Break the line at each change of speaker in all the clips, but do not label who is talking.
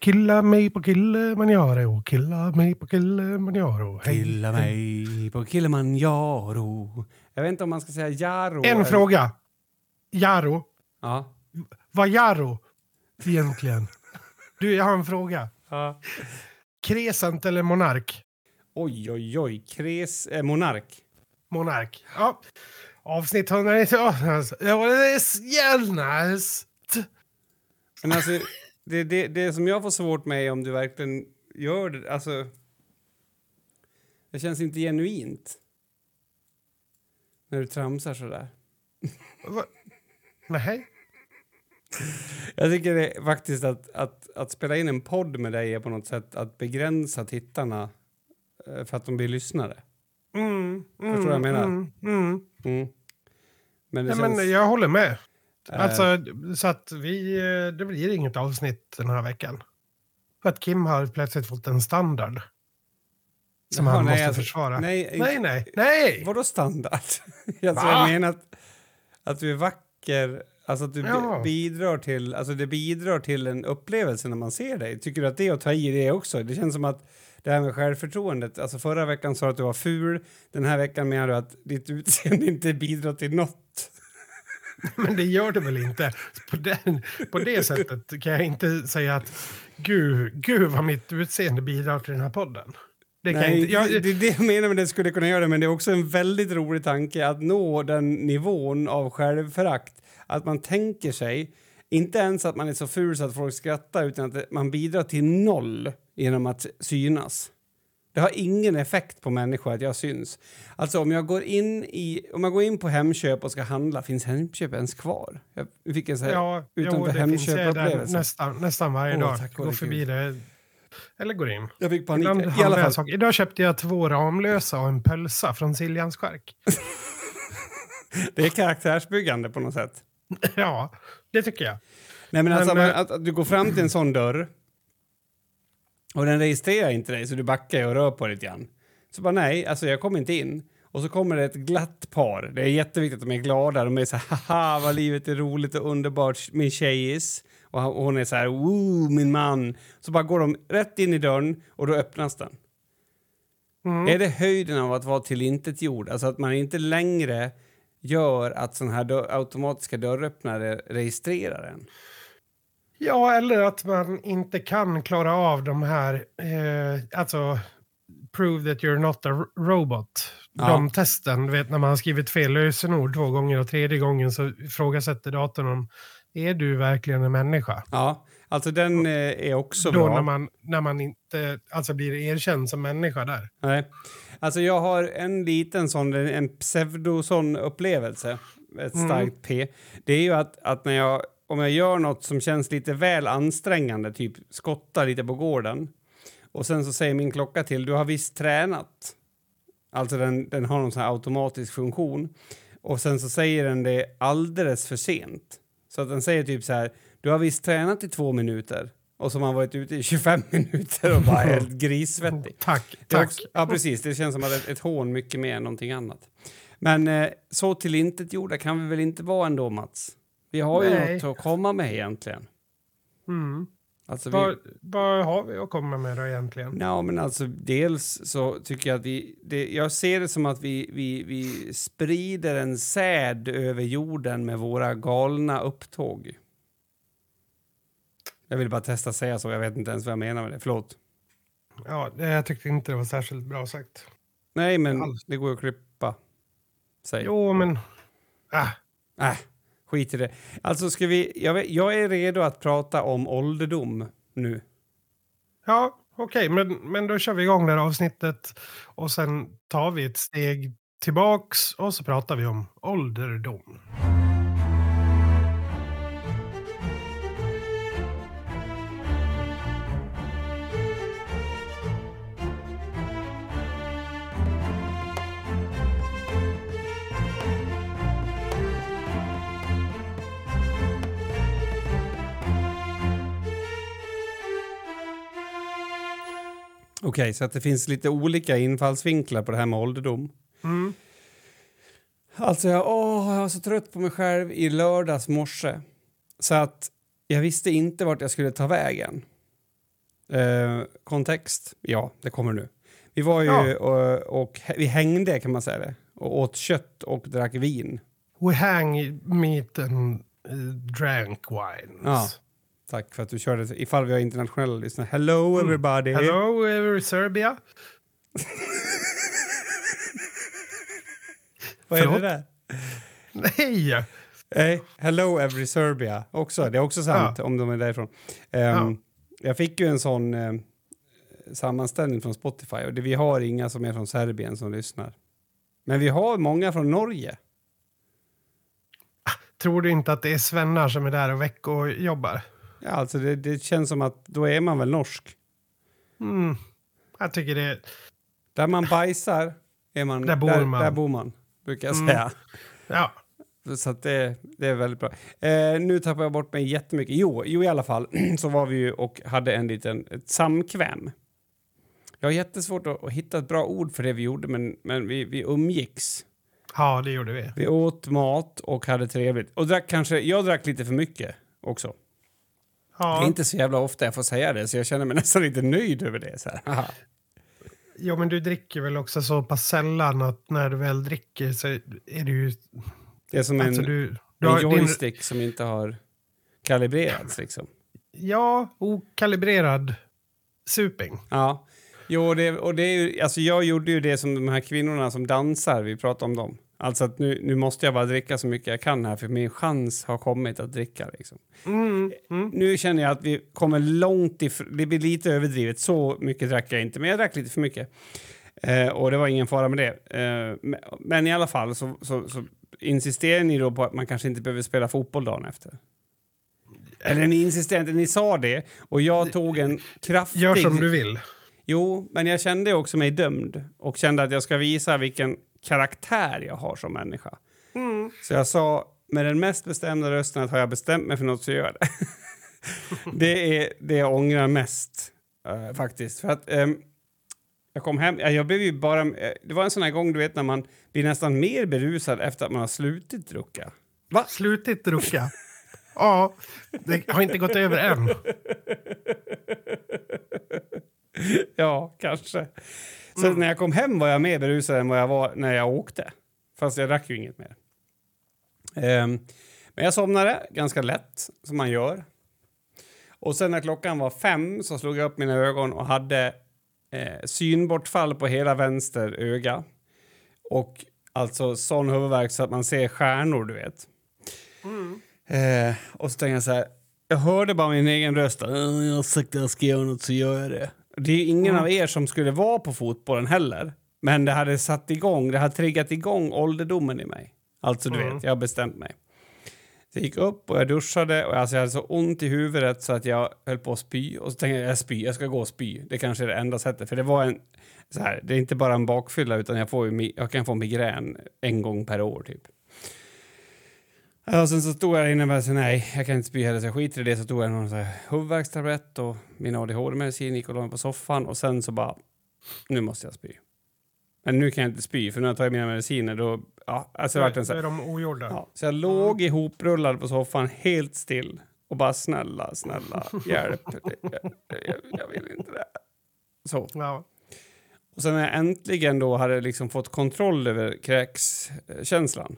Killa mig på Kilimanjaro, killa mig på Kilimanjaro. Hej.
Killa mig på Kilimanjaro. Jag vet inte om man ska säga Jaro.
En
eller-
fråga. Jaro.
Ja.
Vad Jaro egentligen? Du, jag har en fråga.
ja.
Kresent eller monark?
Oj, oj, oj. Kres... Eh, monark.
Monark. Ja. Avsnitt 198. Ja, det är jävligt
Men alltså, det, det, det som jag får svårt med är om du verkligen gör det. Alltså, det känns inte genuint. När du tramsar sådär.
Nej.
Jag tycker det faktiskt att, att, att spela in en podd med dig är på något sätt att begränsa tittarna eh, för att de blir lyssnare.
Mm, mm,
Förstår du vad jag menar?
Mm, mm.
Mm. Men det
Ja,
känns...
men jag håller med.
Eh,
Alltså, så att vi, eh, det blir inget avsnitt den här veckan. För att Kim har plötsligt fått en standard. Som
Jaha,
han
nej,
måste
alltså,
försvara.
nej,
Nej, nej, nej!
Vadå standard? alltså,
Va?
jag menar att, att du är vacker, alltså att du
Ja.
bi- bidrar till, alltså det bidrar till en upplevelse när man ser dig. Tycker du att det är att ta i det också? Det känns som att det här med självförtroendet, alltså förra veckan sa du att du var ful, den här veckan menar du att ditt utseende inte bidrar till något.
Men det gör det väl inte. På, den, på det sättet kan jag inte säga att gud, gud vad mitt utseende bidrar till den här podden. Det
Nej,
inte. Jag,
det, är det jag menar med det skulle kunna göra det, men det är också en väldigt rolig tanke att nå den nivån av självförakt. Att man tänker sig, inte ens att man är så ful så att folk skrattar, utan att man bidrar till noll genom att synas. Det har ingen effekt på människor att jag syns. Alltså om jag går in, i, om jag går in på Hemköp och ska handla, finns Hemköp ens kvar? Jag fick en så här
ja,
utanför Hemköp-upplevelse.
nästan, nästan varje
Åh,
dag.
tack
Går förbi det. Eller går in.
Jag fick panik.
Ibland
I alla fall.
saker. Idag köpte jag två Ramlösa och en pölsa från Siljans skärk.
Det är karaktärsbyggande på något sätt.
ja, det tycker jag.
Nej, men alltså,
Men,
men, att, att du går fram till en sån dörr och den registrerar inte dig så du backar och rör på dig lite grann. Så bara nej, alltså jag kommer inte in. Och så kommer det ett glatt par. Det är jätteviktigt att de är glada. De är så här, haha vad livet är roligt och underbart, min tjejis. Och hon är så här, woo, min man. Så bara går de rätt in i dörren och då öppnas den.
Mm.
Är det höjden av att vara tillintetgjord? Alltså att man inte längre gör att sådana här dörr, automatiska dörröppnare registrerar en?
Ja, eller att man inte kan klara av de här, eh, alltså prove that you're not a ro- robot.
Ja.
De testen, du vet när man har skrivit fel lösenord två gånger och tredje gången så ifrågasätter datorn om är du verkligen en människa?
Ja, alltså den eh, är också
Då
bra.
när man, när man inte alltså blir erkänd som människa där.
Nej. Alltså jag har en liten sån, en pseudo sån upplevelse, ett
Mm.
starkt P. Det är ju att, att när jag, om jag gör något som känns lite väl ansträngande, typ skottar lite på gården och sen så säger min klocka till, du har visst tränat. Alltså den, den har någon sån här automatisk funktion. Och sen så säger den det alldeles för sent. Så att den säger typ så här, du har visst tränat i två minuter. Och så har man varit ute i 25 minuter och bara helt grissvettig.
Tack, tack.
Också, ja, precis. Det känns som att ett, ett hån mycket mer än någonting annat. Men eh, så tillintetgjorda kan vi väl inte vara ändå, Mats? Vi har ju
Nej.
något att komma med egentligen.
Mm.
Alltså,
Vad,
vi,
vad har vi att komma med då egentligen?
ja, men alltså, dels så tycker jag att vi... Det, jag ser det som att vi, vi, vi sprider en säd över jorden med våra galna upptåg. Jag vill bara testa säga så. Jag vet inte ens vad jag menar med det. Förlåt.
Ja, jag tyckte inte det var särskilt bra sagt.
Nej, men
Alls.
det går att klippa. Säg.
Jo, men... Ah,
Äh, skit i det. Alltså, ska vi... Jag, vet, jag är redo att prata om ålderdom nu.
Ja, okej, men, men då kör vi igång det här avsnittet och sen tar vi ett steg tillbaks och så pratar vi om ålderdom.
Okej, så att det finns lite olika infallsvinklar på det här med ålderdom.
Mm.
Alltså, jag, åh, jag var så trött på mig själv i lördags morse. Så att jag visste inte vart jag skulle ta vägen. Eh, kontext? Ja, det kommer nu. Vi var ju
Ja.
och, och vi hängde kan man säga det. Och åt kött och drack vin.
We hang meat and uh, drank wines.
Ja. Tack för att du körde. Ifall vi har internationella lyssnare. Hello everybody!
Hello, every Serbia.
Vad är det
Förlåt?
där?
Nej!
Eh, hello every Serbia också. Det är också sant om de är därifrån. Ehm,
Ja.
Jag fick ju en sån eh, sammanställning från Spotify och det, vi har inga som är från Serbien som lyssnar. Men vi har många från Norge.
Tror du inte att det är svennar som är där och veckojobbar?
Ja, alltså det, det känns som att då är man väl norsk.
Mm. Jag tycker det är...
Där man bajsar är man,
Där bor
där,
man.
Där bor man, brukar jag
Mm.
säga.
Ja.
Så att det, det är väldigt bra. Eh, nu tappar jag bort mig jättemycket. Jo, jo, i alla fall så var vi ju och hade en liten ett samkväm. Jag har jättesvårt att, att hitta ett bra ord för det vi gjorde, men, men vi, vi umgicks.
ja, det gjorde vi.
Vi åt mat och hade trevligt. Och drack kanske, jag drack lite för mycket också. Det
Ja.
är inte så jävla ofta jag får säga det, så jag känner mig nästan lite nöjd över det. Så här.
Jo, men du dricker väl också så pass sällan att när du väl dricker så är det ju...
Det är som
Alltså
en,
du, du
en
har din,
joystick som inte har kalibrerats liksom.
ja, okalibrerad suping.
Ja, jo, det, och det är ju, alltså jag gjorde ju det som de här kvinnorna som dansar, vi pratade om dem. Alltså att nu, nu måste jag bara dricka så mycket jag kan här för min chans har kommit att dricka. Liksom.
Mm, mm.
Nu känner jag att vi kommer långt ifrån, det blir lite överdrivet, så mycket drack jag inte, men jag drack lite för mycket. Eh, och det var ingen fara med det. Eh, men, i alla fall så, så, så insisterar ni då på att man kanske inte behöver spela fotboll dagen efter. Eller ni insisterar inte, ni sa det och jag tog en kraftig...
Gör som du vill.
Jo, men jag kände också mig dömd och kände att jag ska visa vilken karaktär jag har som människa.
Mm.
Så jag sa med den mest bestämda rösten att har jag bestämt mig för något så gör jag det. det är det jag ångrar mest eh, faktiskt. För att ehm, jag kom hem, ja, jag blev ju bara, eh, det var en sån här gång du vet när man blir nästan mer berusad efter att man har slutit drucka. Va?
Slutit drucka. ja, det har inte gått över än.
ja, kanske. Så när jag kom hem var jag mer berusad än vad jag var när jag åkte. Fast jag drack ju inget mer. Ehm, men jag somnade ganska lätt, som man gör. Och sen när klockan var fem så slog jag upp mina ögon och hade eh, synbortfall på hela vänster öga. Och alltså sån huvudvärk så att man ser stjärnor, du vet. Eh, och så tänkte jag så här, jag hörde bara min egen röst. "Eh, Jag har sagt att jag ska göra något så gör jag det. Det är ingen av er som skulle vara på fotbollen heller. Men det hade satt igång, det hade triggat igång ålderdomen i mig. Alltså du
Mm.
vet, jag har bestämt mig. Så jag gick upp och jag duschade och alltså jag hade så ont i huvudet så att jag höll på att spy. Och så tänkte jag, jag spy, jag ska gå och spy. Det kanske är det enda sättet. För det var en, så här, det är inte bara en bakfylla utan jag, får jag kan få migrän en gång per år typ. Och sen så stod jag där inne och bara så, nej, jag kan inte spy heller så jag skiter i det. Så tog jag någon så här huvudvärkstablett och min ADHD-medicin, gick och la mig på soffan och sen så bara, nu måste jag spy. Men nu kan jag inte spy för har jag tagit mina mediciner då, ja, alltså det vart en så
är de ogjorda.
ja, Så jag låg ihoprullad på soffan helt still och bara snälla, snälla, hjälp. Jag, jag, jag vill inte det. Så.
Ja.
Och sen när jag äntligen då hade liksom fått kontroll över kräkskänslan.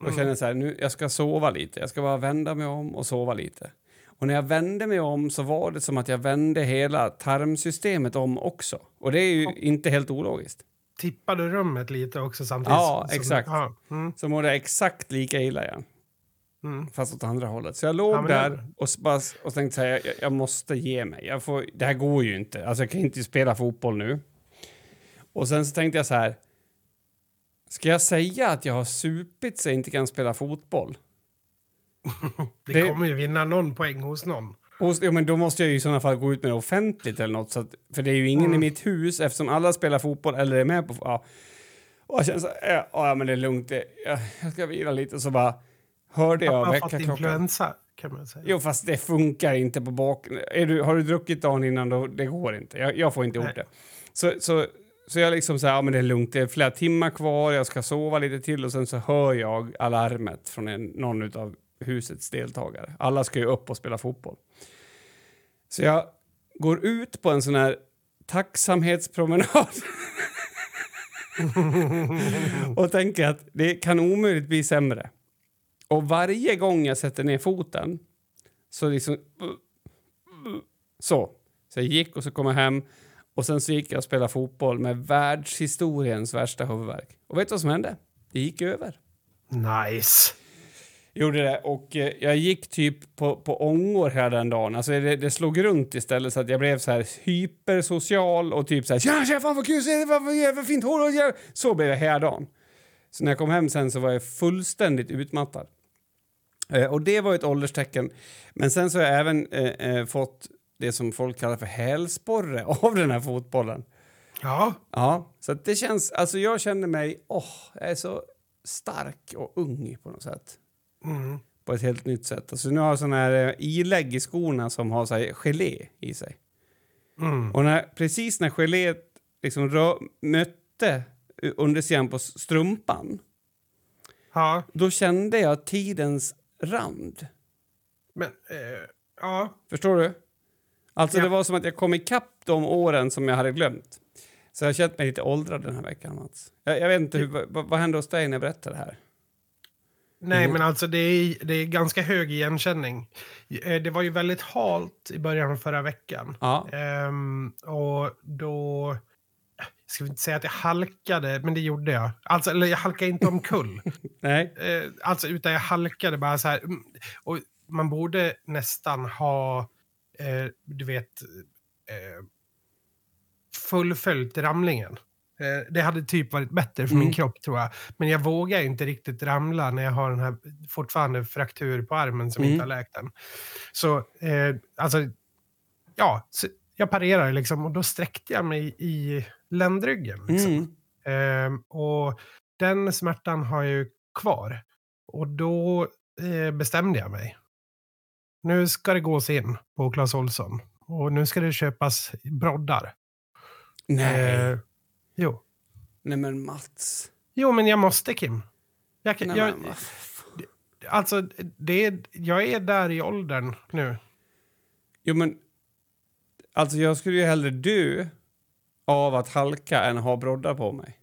Då kände jag så här, nu, jag ska sova lite. Jag ska bara vända mig om och sova lite. Och när jag vände mig om så var det som att jag vände hela tarmsystemet om också. Och det är ju inte helt ologiskt.
Tippade rummet lite också samtidigt?
Ja,
som-
exakt.
Ja. Mm.
Så mådde jag exakt lika illa igen.
Mm.
Fast åt andra hållet. Så jag låg
Ja,
där och, bara, och tänkte så här, jag, jag måste ge mig. Jag får, det här går ju inte. Alltså jag kan inte spela fotboll nu. Och sen så tänkte jag så här. Ska jag säga att jag har supit så jag inte kan spela fotboll?
Det,
Det-
kommer ju vinna någon poäng hos någon.
Och, ja, men då måste jag ju i sådana fall gå ut med det offentligt eller något. Så att, för det är ju ingen
Mm.
i mitt hus eftersom alla spelar fotboll eller är med på... Ja. Och jag känner så ja, ja men det är lugnt. Det, jag, jag ska vila lite. Så bara hörde jag väckarklockan.
influensa kan man säga.
Jo, fast det funkar inte på bak... Du, har du druckit dagen innan, då, det går inte. Jag, jag får inte ihop det. Så, så, så jag liksom så här, ja men det är lugnt, det är flera timmar kvar, jag ska sova lite till och sen så hör jag alarmet från en, någon av husets deltagare. Alla ska ju upp och spela fotboll. Så jag går ut på en sån här tacksamhetspromenad och tänker att det kan omöjligt bli sämre. Och varje gång jag sätter ner foten så liksom... Så. Så jag gick och så kom jag hem och sen så gick jag och spelade fotboll med världshistoriens värsta huvudvärk. Och vet du vad som hände? Det gick över.
Nice.
Gjorde det. Och eh, jag gick typ på, på ångor hela den dagen. Alltså det, det slog runt istället så att jag blev så här hypersocial och typ så här tja, tja, fan vad kul, se vad, vad, vad fint hår. Ja. Så blev jag hela dagen. Så när jag kom hem sen så var jag fullständigt utmattad. Eh, och det var ett ålderstecken. Men sen så har jag även eh, eh, fått det som folk kallar för hälsporre av den här fotbollen.
Ja.
Ja, så det känns, alltså jag känner mig, åh, jag är så stark och ung på något sätt.
Mm.
På ett helt nytt sätt. Alltså nu har jag såna här eh, ilägg i skorna som har så här, gelé i sig.
Mm.
Och när, precis när geléet liksom rö, mötte undersidan på strumpan,
Ja.
då kände jag tidens rand.
Men, eh, ja.
Förstår du? Alltså
Ja.
det var som att jag kom ikapp de åren som jag hade glömt. Så jag har känt mig lite åldrad den här veckan, Mats. Jag, jag vet inte, hur, vad, vad hände hos dig när jag berättade det här?
Nej,
Mm.
men alltså det är, det är ganska hög igenkänning. Eh, Det var ju väldigt halt i början av förra veckan.
Ja.
Ehm, och då... Jag ska inte säga att jag halkade, men det gjorde jag. Alltså, eller jag halkade inte omkull.
Nej.
eh, alltså, utan jag halkade bara så här. mm, Och man borde nästan ha, eh, du vet, eh, fullföljt ramlingen. Eh, det hade typ varit bättre för
Mm.
min kropp tror jag. Men jag vågar inte riktigt ramla när jag har den här fortfarande fraktur på armen som
Mm.
inte har läkt än. Så, eh, alltså, ja, så jag parerade liksom och då sträckte jag mig i ländryggen. Liksom.
Mm.
Ehm, och den smärtan har jag ju kvar. Och då eh, bestämde jag mig. Nu ska det gås in på Clas Ohlson. Och nu ska det köpas broddar.
Nej.
Eh, jo.
Nej men Mats.
jo, men jag måste Kim. Jag,
Nej,
jag,
men
alltså, det är, jag är där i åldern nu.
Jo men, alltså jag skulle ju hellre dö av att halka än ha broddar på mig.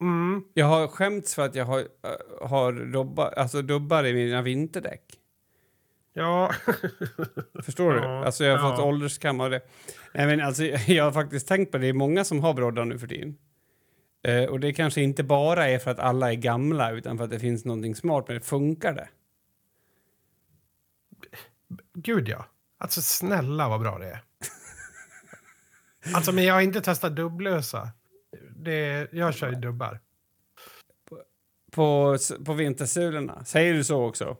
Mm.
Jag har skämts för att jag har, äh, har robba, alltså dubbar i mina vinterdäck.
Ja.
Förstår du?
Ja,
Alltså jag har
ja.
fått ålderskam av det. Nej, men alltså, jag har faktiskt tänkt på det. Det är många som har broddar nu för tiden. Eh, och det kanske inte bara är för att alla är gamla utan för att det finns någonting smart med det. Funkar det?
Gud ja. Alltså snälla vad bra det är. Alltså men jag har inte testat dubblösa. Det, jag kör ju dubbar.
På, s- på vintersulorna? Säger du så också?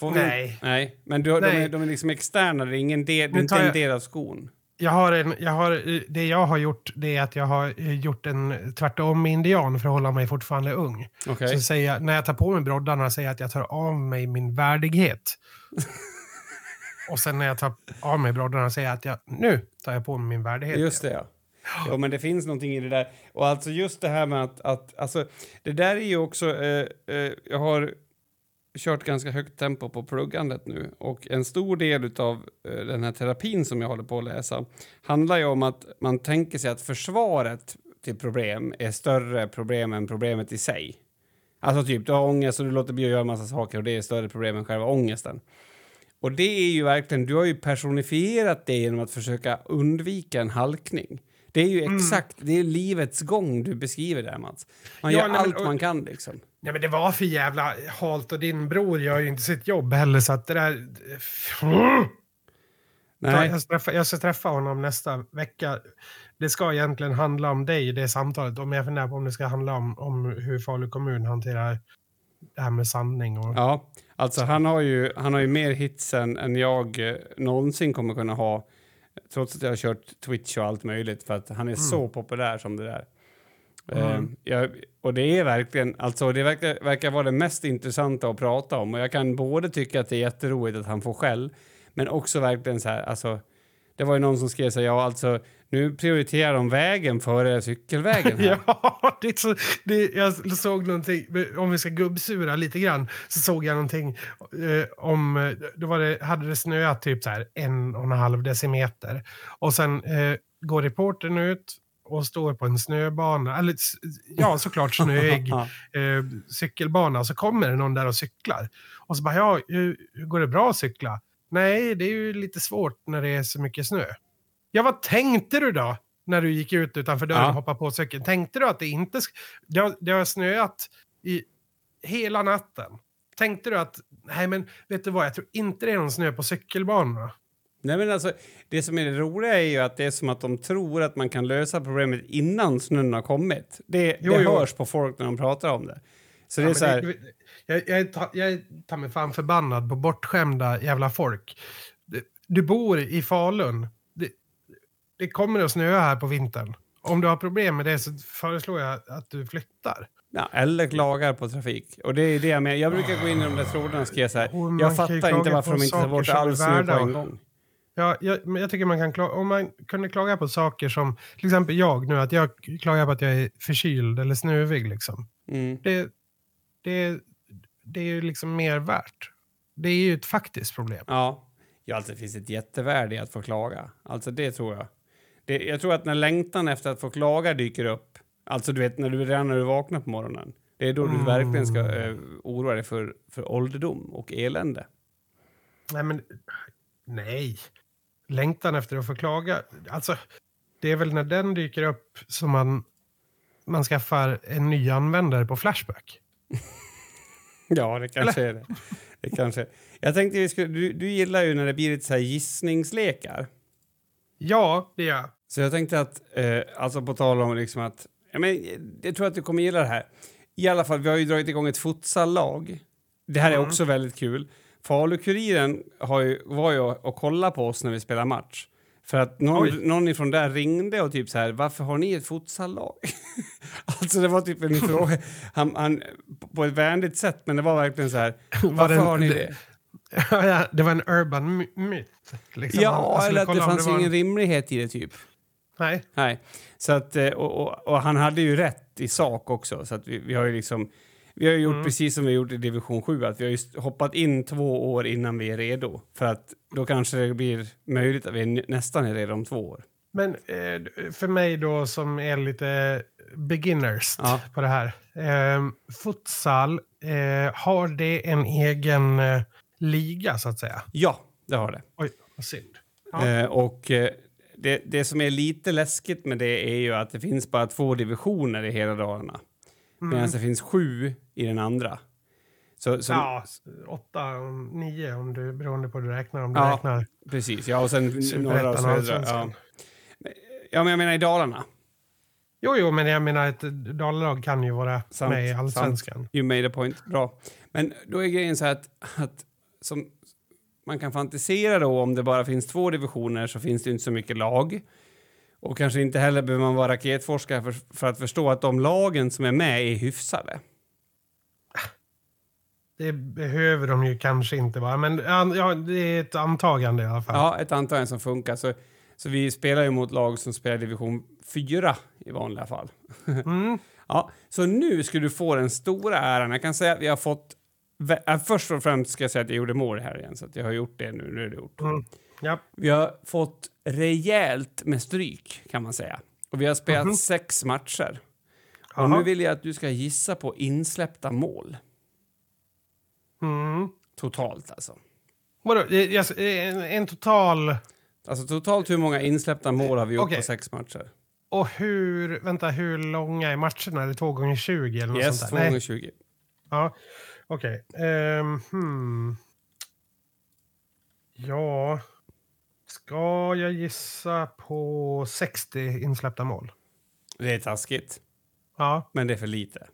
Får vi-
Nej.
Nej, men du, har- de,
Nej.
är, de är liksom externa, det är ingen del, det
Nu
är inte
tar
en
jag-
del av skon.
Jag har en, jag har, det jag har gjort det är att jag har eh, gjort en tvärtom indian för att hålla mig fortfarande ung.
Okej.
Så säger jag, när jag tar på mig broddarna säger jag att jag tar av mig min värdighet. Och sen när jag tar av mig broddarna säger jag att jag, nu tar jag på mig min värdighet.
Just det, ja. Jo, men det finns någonting i det där. Och alltså just det här med att, att alltså, det där är ju också, eh, eh, jag har kört ganska högt tempo på pluggandet nu och en stor del av eh, den här terapin som jag håller på att läsa handlar ju om att man tänker sig att försvaret till problem är större problem än problemet i sig. Alltså typ, du har ångest och du låter bli att göra massa saker och det är större problem än själva ångesten. Och det är ju verkligen, du har ju personifierat det genom att försöka undvika en halkning. Det är ju
Mm.
exakt, det är livets gång du beskriver där Mats. Man
Ja,
gör
nej,
allt
och-
man kan liksom.
Nej men det var för jävla halt och din bror gör ju inte sitt jobb heller så att det där...
Nej,
Jag, ska träffa, jag ska träffa honom nästa vecka. Det ska egentligen handla om dig, det samtalet. Om jag funderar på om det ska handla om, om hur Falu kommun hanterar det här med sanning. Och,
ja. Alltså han har ju, han har ju mer hits än, än jag eh, någonsin kommer kunna ha. Trots att jag har kört Twitch och allt möjligt för att han är så populär som det där.
Mm.
Jag, och det är verkligen, alltså det verkar, verkar vara det mest intressanta att prata om och jag kan både tycka att det är jätteroligt att han får skäll men också verkligen så här, alltså Det var ju någon som skrev så här, ja alltså nu prioriterar de vägen före cykelvägen. Här.
Ja, det så, det, jag såg någonting, om vi ska gubbsura lite grann, så såg jag någonting eh, om, eh, då var det, hade det snöat typ så här en och en halv decimeter. Och sen eh, går reportern ut och står på en snöbana, eller ja såklart snöig eh, cykelbana, så kommer det någon där och cyklar. Och så bara, ja, hur, hur går det bra att cykla? Nej, det är ju lite svårt när det är så mycket snö. Ja, vad tänkte du då? När du gick ut utanför dörren
Ja.
och hoppade på cykeln. Tänkte du att det inte... Det har, det har snöat i hela natten. Tänkte du att, nej men vet du vad, jag tror inte det är någon snö på cykelbanorna.
Nej, men alltså, det som är det roliga är ju att det är som att de tror att man kan lösa problemet innan snön har kommit. Det,
Jo,
det
jo.
hörs på folk när de pratar om det. Så det
Ja,
är
men
så här,
det- jag, jag, är jag är ta mig fan förbannad på bortskämda jävla folk. Du, du bor i Falun. Det, det kommer att snöa här på vintern. Om du har problem med det så föreslår jag att du flyttar.
ja, eller klagar på trafik. Och det är det jag menar. Jag brukar gå in i de där trådarna och skriva så här.
Man
Jag fattar inte varför de inte tar bort
är
all snö på en gång.
Ja, jag, jag tycker man kan klaga, om man kunde klaga på saker som, till exempel jag nu, att jag klagar på att jag är förkyld eller snuvig liksom.
Mm.
Det, det, det är ju liksom mer värt. Det är ju ett faktiskt problem.
Ja. ja, alltså det finns ett jättevärde i att få klaga. Alltså det tror jag. Det, jag tror att när längtan efter att få klaga dyker upp, alltså du vet när du redan när du vaknar på morgonen, det är då du
Mm.
verkligen ska eh, oroa dig för, för ålderdom och elände.
Nej, men nej. Längtan efter att få klaga. Alltså, det är väl när den dyker upp som man, man skaffar en ny användare på Flashback.
Ja, det kanske är det. det kanske. Jag tänkte vi skulle, du, du gillar ju när det blir lite så här gissningslekar.
Ja, det gör jag.
Så jag tänkte att, eh, alltså på tal om liksom att, ja, men, jag tror att du kommer gilla det här. I alla fall, vi har ju dragit igång ett futsallag. Det här är
Mm.
också väldigt kul. Falu-Kuriren var ju och, kollade på oss när vi spelade match. För att någon,
Oj.
någon ifrån där ringde och typ så här, varför har ni ett futsallag? alltså det var typ en fråga, han, han, på ett vänligt sätt, men det var verkligen så här, varför
det en-
har ni det?
Ja, det var en urban my- myth. Liksom.
Ja,
skulle
eller att det fanns
en-
ingen rimlighet i det typ.
Nej,
Nej, så att, eh, och, och, och han hade ju rätt i sak också. Så att vi, vi har ju liksom, vi har gjort
Mm.
precis som vi gjort i division 7, att vi har hoppat in två år innan vi är redo. För att då kanske det blir möjligt att vi nästan är redo om två år.
men eh, för mig då som är lite beginners
Ja.
på det här. Eh, futsal, eh, har det en egen liga så att säga?
Ja, det har det.
Oj, vad synd. Ja.
Och det, det som är lite läskigt med det är ju att det finns bara två divisioner i hela Dalarna. Medan
Mm.
det finns sju i den andra. Så, så,
Ja, åtta, nio om du, beroende på hur du räknar. Om du
Ja,
räknar
Precis, ja och sen norra och södra. Ja. Ja, men jag menar i Dalarna.
Jo, jo, men jag menar ett Dalalag kan ju vara
Sant,
med i Allsvenskan.
You made a point. Bra. Men då är grejen så här att, att som man kan fantisera då om det bara finns två divisioner så finns det inte så mycket lag. Och kanske inte heller behöver man vara raketforskare för, för att förstå att de lagen som är med är hyfsade.
Det behöver de ju kanske inte vara, men ja, det är ett antagande i alla fall.
Ja, ett antagande som funkar. Så, så vi spelar ju mot lag som spelar division 4 i vanliga fall.
Mm.
Ja, så nu ska du få den stora äran. Jag kan säga att vi har fått... äh, Först och främst ska jag säga att jag gjorde mål här igen, så jag har gjort det nu. Nu är det gjort.
Mm. Ja.
Vi har fått rejält med stryk, kan man säga. Och vi har spelat
Mhm.
sex matcher. Och
Jaha.
nu vill jag att du ska gissa på insläppta mål.
Mm.
Totalt alltså.
Vadå, jag- en, en total...
Alltså totalt hur många insläppta mål har vi gjort
Okej.
på sex matcher?
Och hur, vänta, hur långa är matcherna? Är det två gånger 20 eller något
Yes,
sånt
2
där? Nej.
gånger 20.
Ja, okej. Ehm, hmm. Ja, ska jag gissa på 60 insläppta mål?
Det är taskigt,
Ja.
men det är för lite.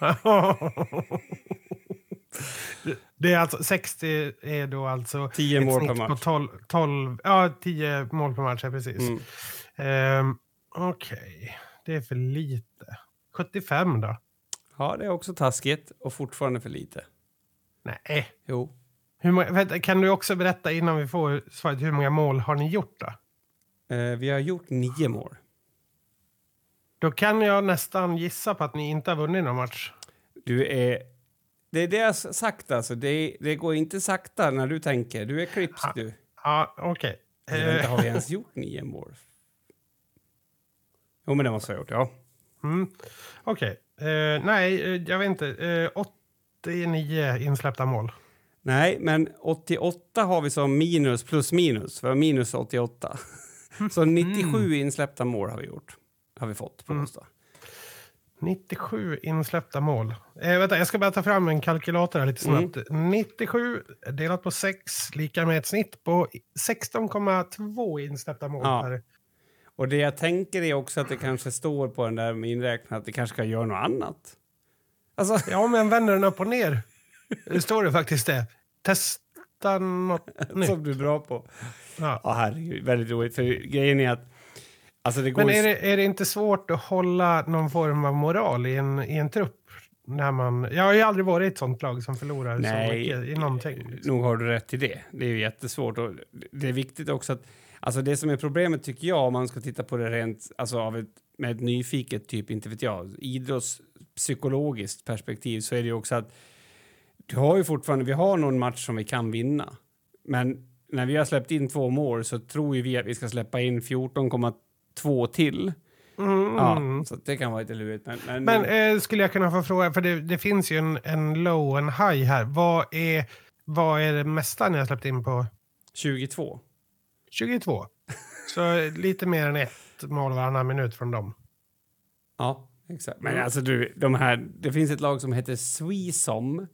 det är alltså 60 är då alltså
10
ett
mål per match.
på 12, 12, ja 10 mål per match, ja, precis.
Mm.
Ehm, Okej, det är för lite. 75 då?
Ja, det är också taskigt och fortfarande för lite.
Nej,
Jo.
Hur många, kan du också berätta innan vi får svaret, hur många mål har ni gjort då?
Eh, vi har gjort nio mål.
Då kan jag nästan gissa på att ni inte har vunnit någon match.
Du är... Det är det jag sagt alltså. Det, det går inte sakta när du tänker. Du är klipps
Ha.
du.
Ja, okej.
Okay.
Eh,
har vi ens gjort nio mål? Jo, men det måste jag ha gjort, ja.
Mm. Okej. Eh, nej, eh, jag vet inte. Eh, 89 insläppta mål.
Nej, men 88 har vi som minus plus minus. Har minus 88. Så 97 insläppta mål har vi gjort. Har vi fått på
Mm.
Oss då.
97 insläppta mål. Eh, vänta, jag ska bara ta fram en kalkylator här lite
Mm.
snabbt. 97 delat på 6 lika med ett snitt på 16,2 insläppta mål.
Ja.
Per.
Och det jag tänker är också att det kanske står på den där inräknat att det kanske ska göra något annat. Alltså,
Ja, men vänder den upp och ner. Det står det faktiskt det. Testa något nytt.
som du drar på.
Ja.
Ja, herregud, väldigt roligt. För grejen är att alltså
Men är det, är det inte svårt att hålla någon form av moral i en, i en trupp? När man, jag har ju aldrig varit i ett sånt lag som förlorar så
Nej,
mycket i någonting. liksom.
Nog har du rätt i det. Det är ju jättesvårt. Och det är viktigt också att... Alltså det som är problemet tycker jag, om man ska titta på det rent alltså av ett, med ett nyfiket typ, inte vet jag, idrottspsykologiskt perspektiv så är det ju också att du har ju fortfarande, vi har någon match som vi kan vinna. Men när vi har släppt in två mål så tror ju vi att vi ska släppa in 14,2 till.
Mm,
Ja, så det kan vara lite lurigt. Men, men,
Men eh, skulle jag kunna få fråga, för det, det finns ju en, en low och en high här. Vad är, vad är det mesta ni har släppt in på?
22.
22. Så lite mer än ett mål varannan minut från dem.
Ja, exakt. Men alltså du, de här, det finns ett lag som heter Swesom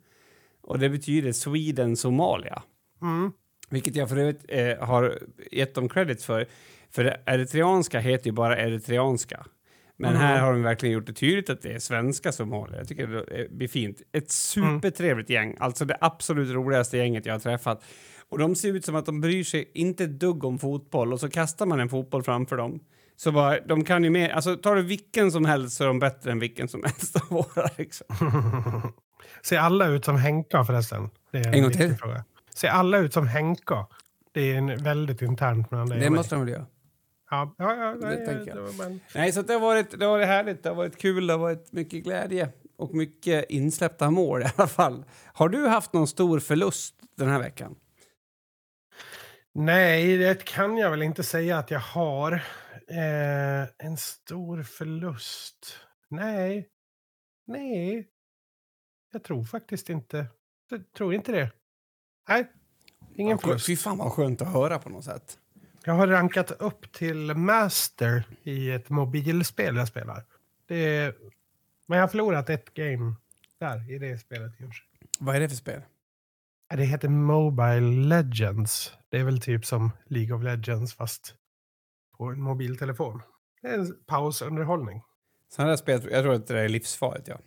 och det betyder Sweden Somalia.
Mm.
Vilket jag för övrigt eh, har gett dem credit för. För det eritreanska heter ju bara eritreanska. Men
Mm.
här har de verkligen gjort det tydligt att det är svenska somalier. Jag tycker det blir fint. Ett supertrevligt gäng. Alltså det absolut roligaste gänget jag har träffat. Och de ser ut som att de bryr sig inte ett dugg om fotboll och så kastar man en fotboll framför dem. Så bara, de kan ju mer, alltså tar du vilken som helst så är de bättre än vilken som helst av våra liksom.
Ser alla ut som Henka förresten? Det är
En gång
viktig
till.
Fråga. Ser alla ut som Henka? Det är en väldigt internt mellan dig
Det måste de väl göra.
Ja, ja, ja,
Det
nej,
tänker jag.
det bara-
Nej, så det har varit, det har varit härligt, det har varit kul, det har varit mycket glädje och mycket insläppta mål i alla fall. Har du haft någon stor förlust den här veckan?
Nej, det kan jag väl inte säga att jag har. Eh, en stor förlust? Nej. Nej. Jag tror faktiskt inte. Jag tror inte det. Nej. Ingen förlust.
Fy fan vad skönt att höra på något sätt.
Jag har rankat upp till master i ett mobilspel jag spelar. Det men jag har förlorat ett game där i det spelet.
Vad är det för spel?
Det heter Mobile Legends. Det är väl typ som League of Legends fast på en mobiltelefon. Det är en pausunderhållning.
Sådana där spel, jag tror att det är livsfarligt. Ja.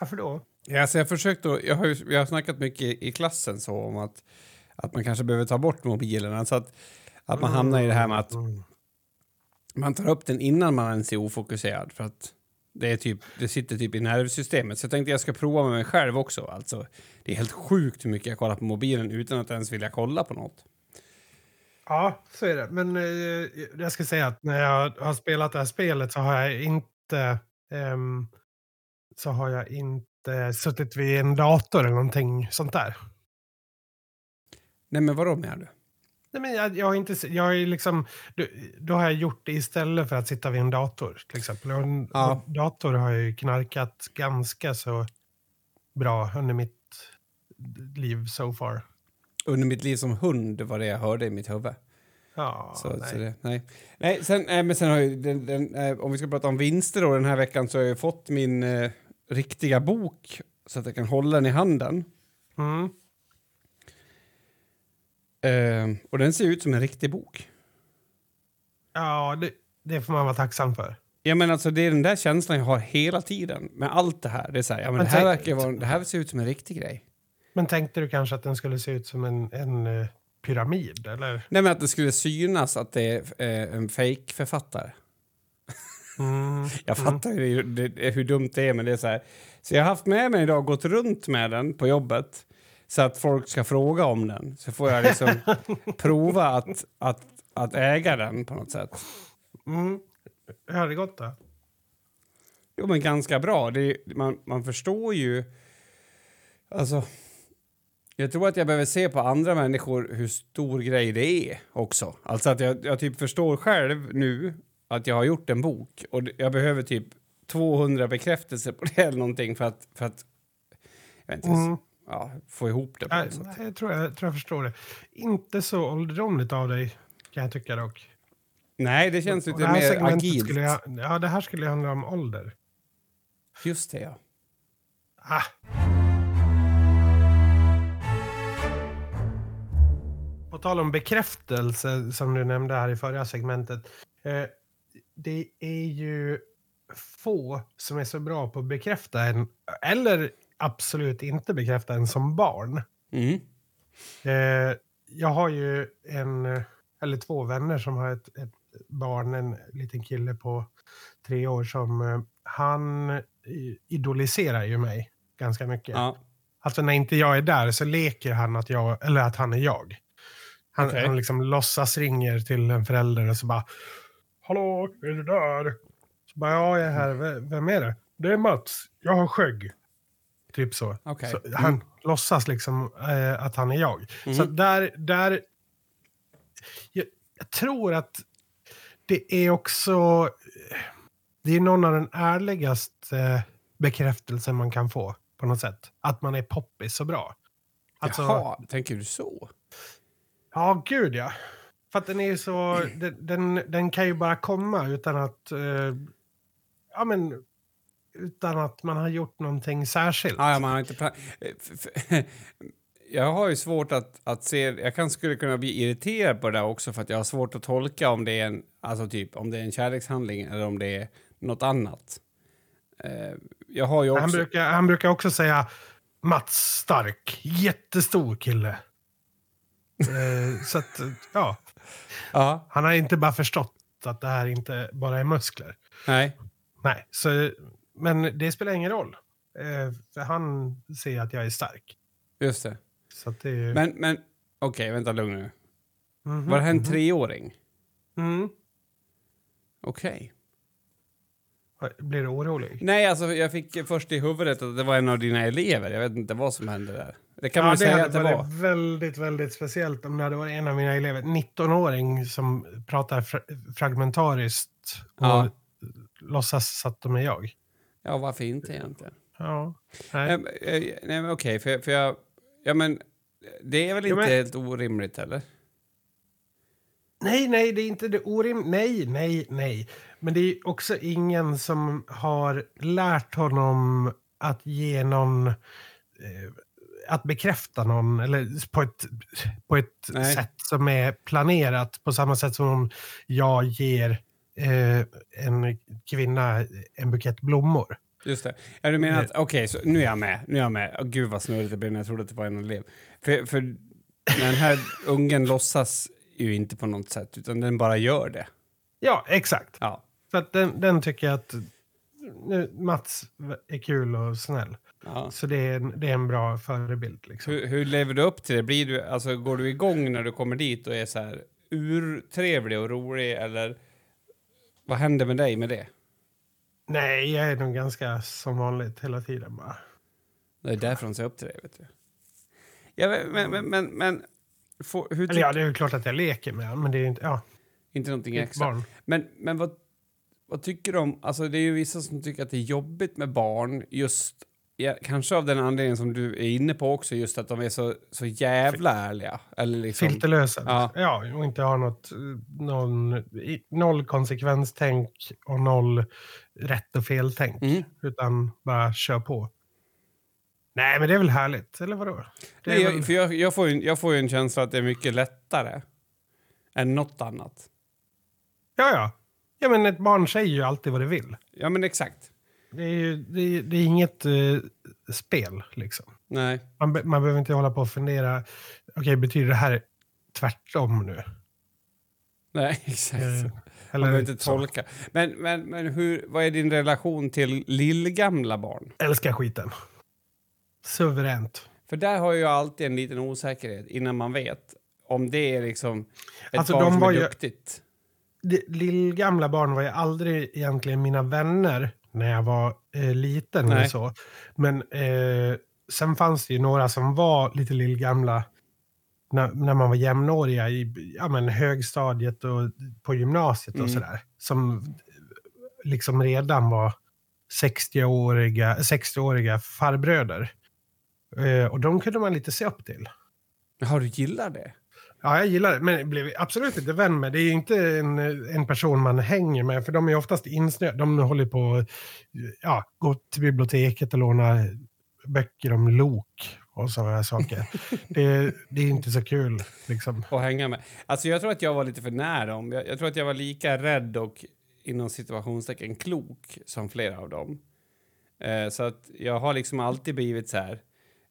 Varför då?
Ja, alltså jag, försökt att, jag, har ju, jag har snackat mycket i, i klassen så om att, att man kanske behöver ta bort mobilerna. Så att, att man hamnar i det här med att man tar upp den innan man ens är ofokuserad. För att det, är typ, det sitter typ i nervsystemet. Så jag tänkte jag ska prova med mig själv också. Alltså, det är helt sjukt hur mycket jag kollar på mobilen utan att ens vilja kolla på något.
Ja, så är det. Men eh, jag ska säga att när jag har spelat det här spelet så har jag inte ehm, så har jag inte suttit vid en dator eller någonting sånt där.
Nej men vadå menar du?
Nej, men jag, jag har inte, jag ju liksom, då, då har jag gjort det istället för att sitta vid en dator till exempel. Och en
Ja.
och dator har jag ju knarkat ganska så bra under mitt liv so far.
Under mitt liv som hund var det jag hörde i mitt huvud.
Ja,
Så,
nej.
så det, nej. nej, sen, nej, men sen har ju den, den, eh, om vi ska prata om vinster då den här veckan så har jag fått min eh, riktiga bok så att jag kan hålla den i handen.
Mm.
Eh, och den ser ut som en riktig bok.
Ja, det, det får man vara tacksam för.
Ja, men alltså, det är den där känslan jag har hela tiden med allt det här. Det, är så här, ja, men
Men
det, här verkar vara, det här ser ut som en riktig grej.
Men tänkte du kanske att den skulle se ut som en, en eh, pyramid? Eller?
Nej, men att det skulle synas att det är eh, en fake-författare.
Mm.
Jag
mm.
fattar ju det, det, hur dumt det är, men det är så här. Så jag har haft med mig idag, gått runt med den på jobbet. Så att folk ska fråga om den. Så får jag liksom prova att, att, att äga den på något sätt.
Mm. Hur det gått då?
Jo, men ganska bra. Det, man, man förstår ju... Alltså, jag tror att jag behöver se på andra människor hur stor grej det är också. Alltså att jag, jag typ förstår själv nu att jag har gjort en bok och jag behöver typ 200 bekräftelser på det eller någonting för att, för att jag vet inte,
Mm.
Ja, få ihop det
Jag,
något sätt.
jag, tror jag, tror jag förstår det. Inte så ålderdomligt av dig, kan jag tycka dock.
Nej, det känns lite
det
mer agilt.
Skulle jag, ja, det här skulle handla om ålder.
Just det, ja.
Ah. På tal om bekräftelse, som du nämnde här i förra segmentet. Eh, det är ju få som är så bra på att bekräfta en, eller absolut inte bekräfta en som barn.
Mm.
Eh, jag har ju en, eller två vänner som har ett, ett barn, en liten kille på tre år som eh, han idoliserar ju mig ganska mycket.
Ja.
Alltså när inte jag är där så leker han att, jag, eller att han är jag. Han,
Okej.
han liksom låtsas ringer till en förälder och så bara Hallå, är du där? Så bara, ja, jag är här. V- Vem är det? Det är Mats. Jag har skägg. Typ så.
Okej.
så
Mm.
han låtsas liksom eh, att han är jag.
Mm.
Så där, där jag, jag tror att det är också det är någon av den ärligaste bekräftelsen man kan få på något sätt. Att man är poppis så bra. Alltså,
Jaha, tänker du så?
Ja, gud ja. För att den är ju så, den, den, den kan ju bara komma utan att, eh, ja men, utan att man har gjort någonting särskilt.
Ja, ja, man har inte Eh, Jag har ju svårt att, att se... Jag kan, skulle kunna bli irriterad på det där också för att jag har svårt att tolka om det är en, alltså typ, om det är en kärlekshandling eller om det är något annat. Eh, jag har ju också...
Han, brukar, han brukar också säga Mats Stark, jättestor kille. eh, så att, ja,
Ja,
han har inte bara förstått att det här inte bara är muskler.
nej.
Nej, så, men det spelar ingen roll. Eh, för han ser att jag är stark.
Just det.
Det.
Men, men okej, vänta lugn nu.
Mhm,
Var det här en
mhm.
treåring?
Mm.
Okej.
Blir du orolig?
Nej, alltså jag fick först i huvudet att det var en av dina elever. Jag vet inte vad som hände där. Det kan
ja,
man
det
säga att det var.
väldigt, väldigt speciellt om det hade varit en av mina elever. 19-åring som pratar fra fragmentariskt och
Ja.
låtsas att de är jag.
Ja, varför inte egentligen?
Ja. Nej.
Nej, men, eh, nej men okej, för, för jag... Ja, men det är väl inte
men-
helt orimligt, eller?
Nej, nej, det är inte det orim... Nej, nej, nej. Men det är också ingen som har lärt honom att ge någon... Eh, att bekräfta någon, eller på ett, på ett
Nej.
sätt som är planerat. På samma sätt som om jag ger eh, en kvinna en bukett blommor.
Just det. Ja, du menar att... Okej, så nu är jag med. Nu är jag med. Åh, gud, vad snurrigt det blev när jag trodde att det var en elev. För, för den här ungen låtsas ju inte på något sätt, utan den bara gör det.
Ja, exakt.
Ja.
För att den, den tycker jag att nu, Mats är kul och snäll.
ja.
Så det är en, det är en bra förebild. Liksom.
Hur, hur lever du upp till det? Blir du, alltså, går du igång när du kommer dit och är så här urtrevlig och rolig, eller vad händer med dig med det?
Nej, jag är nog ganska som vanligt hela tiden bara.
Det är därför de ser upp till dig, vet du. Ja, men, men, men, men får, hur
Eller ja, det är ju klart att jag leker med honom, men det är inte... Ja,
inte någonting extra.
barn.
Men, men vad, vad tycker du om... Alltså det är ju vissa som tycker att det är jobbigt med barn just... Ja, kanske av den anledningen som du är inne på också, just att de är så, så jävla ärliga. Eller liksom,
Filterlösa.
Ja.
Ja. och inte ha något... Någon, noll konsekvenstänk och noll rätt och feltänk.
Mm.
Utan bara kör på. Nej, men det är väl härligt, eller vadå? Det
Nej,
väl,
jag, för jag, jag, får ju, jag får ju en känsla att det är mycket lättare än något annat.
Ja, ja. Ja, men ett barn säger ju alltid vad det vill.
Ja, men exakt.
Det är, ju, det är, det är inget eh, spel, liksom.
Nej.
Man, man behöver inte hålla på och fundera. Okej, betyder det här tvärtom nu?
Nej, exakt. Man
Eller
behöver inte
så.
tolka. Men, men, men hur, vad är din relation till lillgamla barn?
Älskar skiten. Suveränt.
För där har jag alltid en liten osäkerhet innan man vet om det är liksom ett
Alltså,
barn
de
som
var
är
ju-
duktigt.
Det- Lillgamla barn var ju aldrig egentligen mina vänner när jag var eh, liten.
Nej.
Eller så. Men eh, sen fanns det ju några som var lite lillgamla när, när man var jämnåriga i ja, men, högstadiet och på gymnasiet
Mm.
och sådär. Som liksom redan var 60-åriga 60 farbröder. Eh, och de kunde man lite se upp till.
Har du gillar det?
Ja, jag gillar det, men jag blev absolut inte vän med. Det är ju inte en, en person man hänger med, för de är oftast insnöade. De håller på ja, gå till biblioteket och låna böcker om lok och sådana saker. det, det är inte så kul, liksom.
att hänga med. Alltså jag tror att jag var lite för nära dem. Jag, jag tror att jag var lika rädd och inom situationstecken klok som flera av dem. Eh, så att jag har liksom alltid blivit så här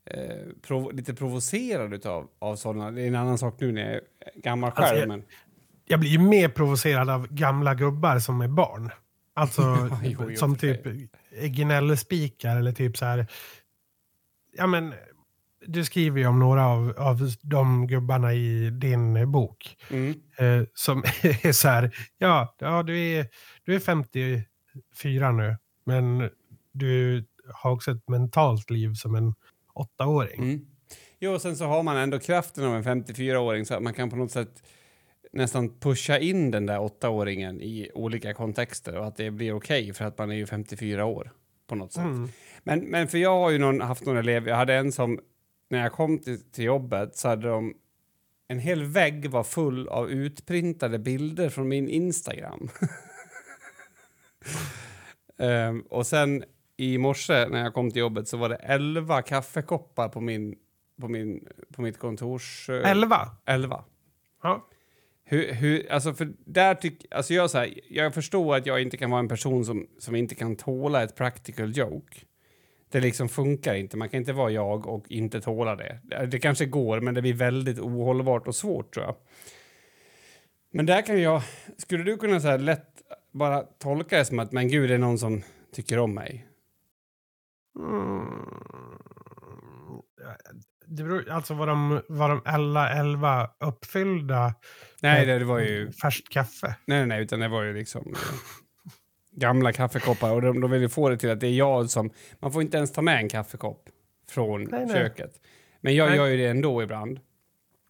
eh, prov lite provocerad utav, av sådana. Det är en annan sak nu när jag är gammal själv.
Alltså, jag-
men,
Jag blir ju mer provocerad av gamla gubbar som är barn. Alltså,
Jo, jo,
som typ gnällspikar eller typ så här... Ja, men du skriver ju om några av, av de gubbarna i din bok.
mm,
eh, som är så här, ja, ja du, är, du är 54 nu, men du har också ett mentalt liv som en åttaåring.
mm. Jo, och sen så har man ändå kraften av en 54-åring så att man kan på något sätt nästan pusha in den där åttaåringen i olika kontexter och att det blir okej för att man är ju 54 år på något sätt.
Mm.
Men, men för jag har ju någon, haft någon elev, jag hade en som när jag kom till, till jobbet så hade de en hel vägg var full av utprintade bilder från min Instagram. Ehm, och sen i morse när jag kom till jobbet så var det 11 kaffekoppar på min på min på mitt kontors eh,
11?
11.
Ja.
Hur, hur, alltså för där tyck, alltså jag, så här, jag förstår att jag inte kan vara en person som, som inte kan tåla ett practical joke. Det liksom funkar inte. Man kan inte vara jag och inte tåla det. Det, kanske går, men det blir väldigt ohållbart och svårt tror jag. Men där kan jag... Skulle du kunna så lätt bara tolka det som att men gud, det är någon som tycker om mig?
Mm. Det beror, alltså var de, var de alla 11 uppfyllda
Nej, det, det var ju...
färskt kaffe?
Nej, nej, nej, utan det var ju liksom eh, gamla kaffekoppar. Och de, de vill ju få det till att det är jag som... Man får inte ens ta med en kaffekopp från
Nej, nej.
köket. Men jag gör ju det ändå ibland.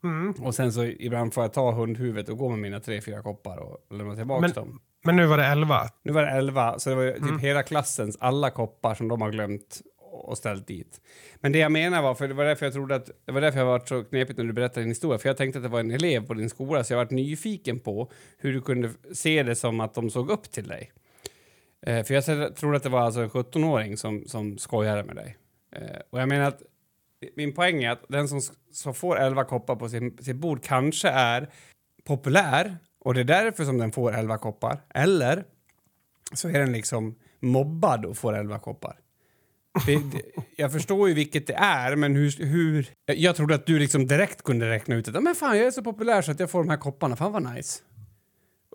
Mm.
Och sen så ibland får jag ta hundhuvudet och gå med mina tre, fyra koppar och lämna tillbaka
Men-
dem.
Men nu var det 11.
Nu var det elva, så det var ju typ
Mm.
hela klassens alla koppar som de har glömt och ställt dit. Men det jag menar var, för det var därför jag trodde att, det var därför jag varit så knepigt när du berättade din historia, för jag tänkte att det var en elev på din skola, så jag varit nyfiken på hur du kunde se det som att de såg upp till dig. Eh, för jag trodde att det var alltså en 17-åring som, som skojade med dig. Eh, och jag menar att min poäng är att den som, som får 11 koppar på sin, sitt bord kanske är populär och det är därför som den får 11 koppar. Eller så är den liksom mobbad och får 11 koppar. Det, det, jag förstår ju vilket det är, men hur, hur... Jag trodde att du liksom direkt kunde räkna ut att "Ja, men fan, jag är så populär så att jag får de här kopparna. Fan vad nice.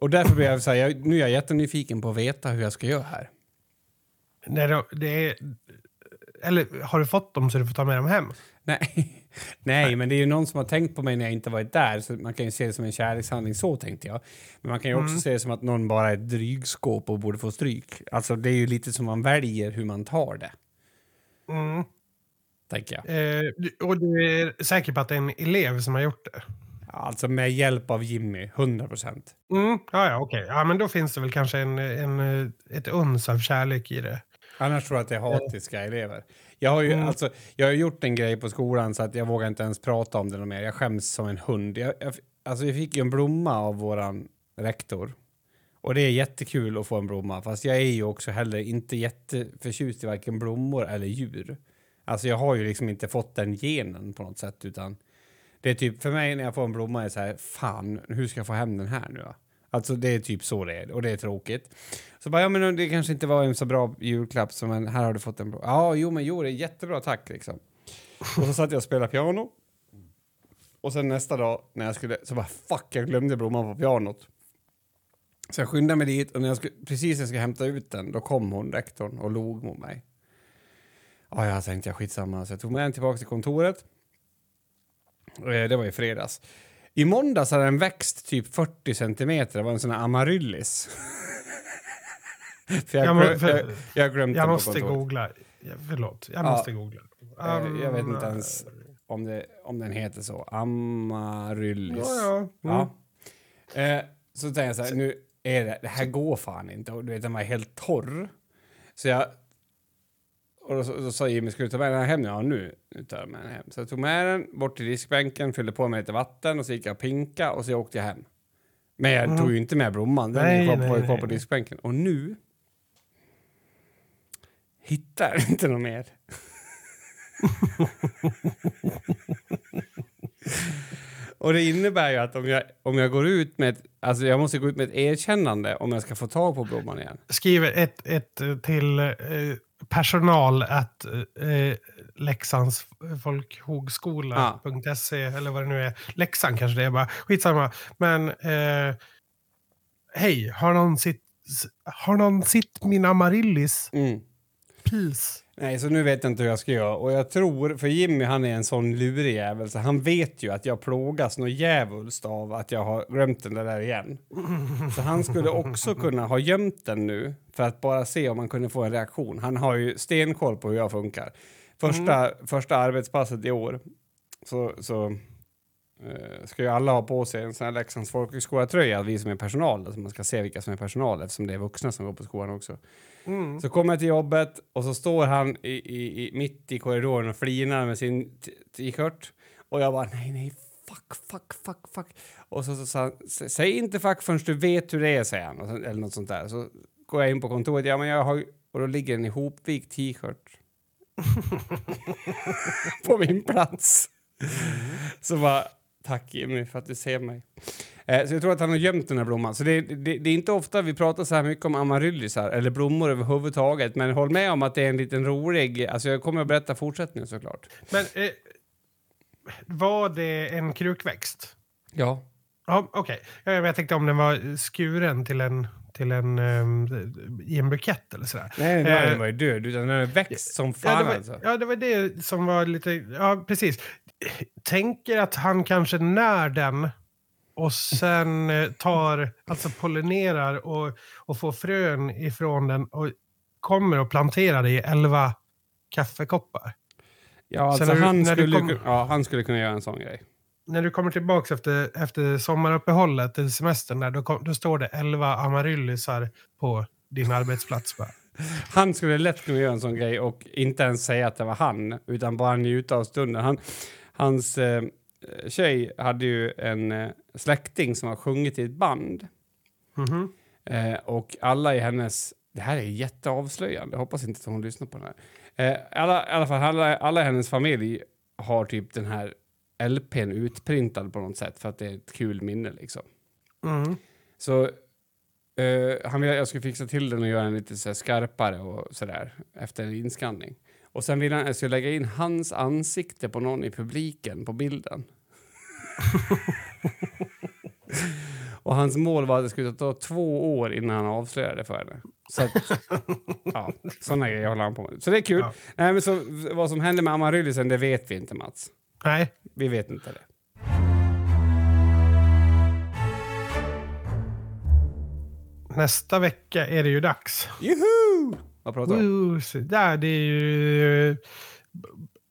Och därför blir jag så här, jag, nu är jag jättenyfiken på att veta hur jag ska göra här.
Nej, det är, eller har du fått dem så du får ta med dem hem?
Nej. Nej, men det är ju någon som har tänkt på mig när jag inte varit där, så man kan ju se det som en kärlekshandling, så tänkte jag. Men man kan ju också
Mm.
se det som att någon bara är ett drygskåp och borde få stryk. Alltså det är ju lite som man väljer hur man tar det,
Mm.
tänker jag.
Eh, och du är säker på att det är en elev som har gjort det?
Alltså med hjälp av Jimmy, 100 procent.
Mm. Ja, ja, okej. Ja, men då finns det väl kanske en, en, ett uns av kärlek i det.
Annars tror jag att det är hatiska elever. Jag har ju
Mm.
alltså, jag har gjort en grej på skolan så att jag vågar inte ens prata om det mer. Jag skäms som en hund. Jag, jag, alltså jag fick ju en blomma av våran rektor. Och det är jättekul att få en blomma, fast jag är ju också heller inte jätteförtjust i varken blommor eller djur. Alltså jag har ju liksom inte fått den genen på något sätt, utan det är typ för mig när jag får en blomma är så här, fan, hur ska jag få hem den här nu då? Alltså det är typ så det är och det är tråkigt. Så bara, ja men det kanske inte var en så bra julklapp som en, här har du fått en blomma. Ja, jo men jo, det är jättebra, tack liksom. Och så satt jag och spelade piano. Och sen nästa dag när jag skulle, så bara fuck, jag glömde blomman på pianot. Så jag skyndade mig dit och när jag skulle, precis när jag skulle hämta ut den, då kom hon, rektorn, och log mot mig. Ja, jag tänkte jag skitsamma, så jag tog med den tillbaka till kontoret. Eh, det var i fredags. I måndags hade den växt typ 40 centimeter. Det var en sån här amaryllis. för jag,
Jag må- för-
jag, jag glömde
Jag måste googla. Förlåt, jag
Ja.
måste googla.
Eh, Jag vet inte
Um,
ens om, det, om den heter så. Amaryllis.
Ja, ja. Mm.
Eh, så tänkte jag så här, nu är det, det här går fan inte. Och du vet, den var helt torr. Så jag... Och då, då sa Jimmy, ska du ta med den här hem? Ja, nu, nu tar jag med den hem. Så jag tog med den bort till diskbänken, fyllde på med lite vatten och så gick jag och pinka och så åkte jag hem. Men jag
Mm.
tog ju inte med blomman, den
Nej,
nej, var
nej,
kvar, kvar
nej,
på
nej.
diskbänken. Och nu hittar jag inte något mer. Och det innebär ju att om jag, om jag går ut med ett, alltså jag måste gå ut med ett erkännande om jag ska få tag på blomman igen.
Skriver ett, ett till eh, personal att eh, Leksands folkhögskola.se eller vad det nu är. Leksand kanske det är bara. Skitsamma. Men eh, hej, har någon sitt, har någon sitt min amaryllis?
Mm.
Please.
Nej, så nu vet jag inte hur jag ska göra. Och jag tror, för Jimmy han är en sån lurig jävel så han vet ju att jag plågas något djävulskt av att jag har glömt den där igen. Så han skulle också kunna ha gömt den nu för att bara se om han kunde få en reaktion. Han har ju stenkoll på hur jag funkar. Första, första arbetspasset i år så, så eh, ska ju alla ha på sig en sån här Leksands folkhögskola-tröja, vi som är personal, alltså man ska se vilka som är personal eftersom det är vuxna som går på skolan också.
Mm.
Så kommer jag till jobbet och så står han i, i, i, mitt i korridoren och flinar med sin t-shirt. Och jag bara nej, nej, fuck, fuck, fuck, fuck. Och så sa han, säg inte fuck förrän du vet hur det är, säger han. Och så, eller något sånt där. Så går jag in på kontoret, ja men jag har Och då ligger en ihopvikt t-shirt. på min plats. Så bara, tack Jimmy för att du ser mig. Eh, så jag tror att han har gömt den här blomman. Så det, det, det är inte ofta vi pratar så här mycket om amaryllisar eller blommor överhuvudtaget. Men håll med om att det är en liten rolig... Alltså jag kommer att berätta fortsättningen såklart.
Men eh, var det en krukväxt?
Ja.
Ja, okej. Ja, Jag tänkte om den var skuren till en, till en, ehm, i en bukett eller sådär.
Nej, den
Eh,
här var ju död. Utan den växt som
Ja
fan
det, var,
alltså.
ja, det var det som var lite... Ja, precis. Tänker att han kanske när den och sen eh, tar, alltså pollinerar och, och får frön ifrån den och kommer och planterar det i elva kaffekoppar.
Ja, alltså
när du-
han,
när
skulle,
kom-
ja, han skulle kunna göra en sån grej.
När du kommer tillbaka efter, efter sommaruppehållet, till semestern, där, då, kom, då står det elva amaryllisar på din arbetsplats. Bara.
Han skulle lätt kunna göra en sån grej och inte ens säga att det var han, utan bara njuta av stunden. Han, hans eh, tjej hade ju en eh, släkting som har sjungit i ett band.
Mhm.
Eh, och alla i hennes... Det här är jätteavslöjande. Jag hoppas inte att hon lyssnar på den här. Eh, alla, I alla fall, alla, alla i hennes familj har typ den här LPn utprintad på något sätt för att det är ett kul minne liksom.
Mm.
Så eh, han ville att jag skulle fixa till den och göra den lite så skarpare och sådär efter en inskanning. Och sen ville han att jag skulle lägga in hans ansikte på någon i publiken på bilden. och hans mål var att det skulle ta två år innan han avslöjade för henne. Så att, ja, sådana grejer håller han på med. Så det är kul.
Ja.
Nej, men så, vad som hände med amaryllisen, det vet vi inte Mats.
Nej,
Vi vet inte det.
nästa vecka är det ju dags.
Juhu! Vad pratar du om?
Woo, där, det är ju eh,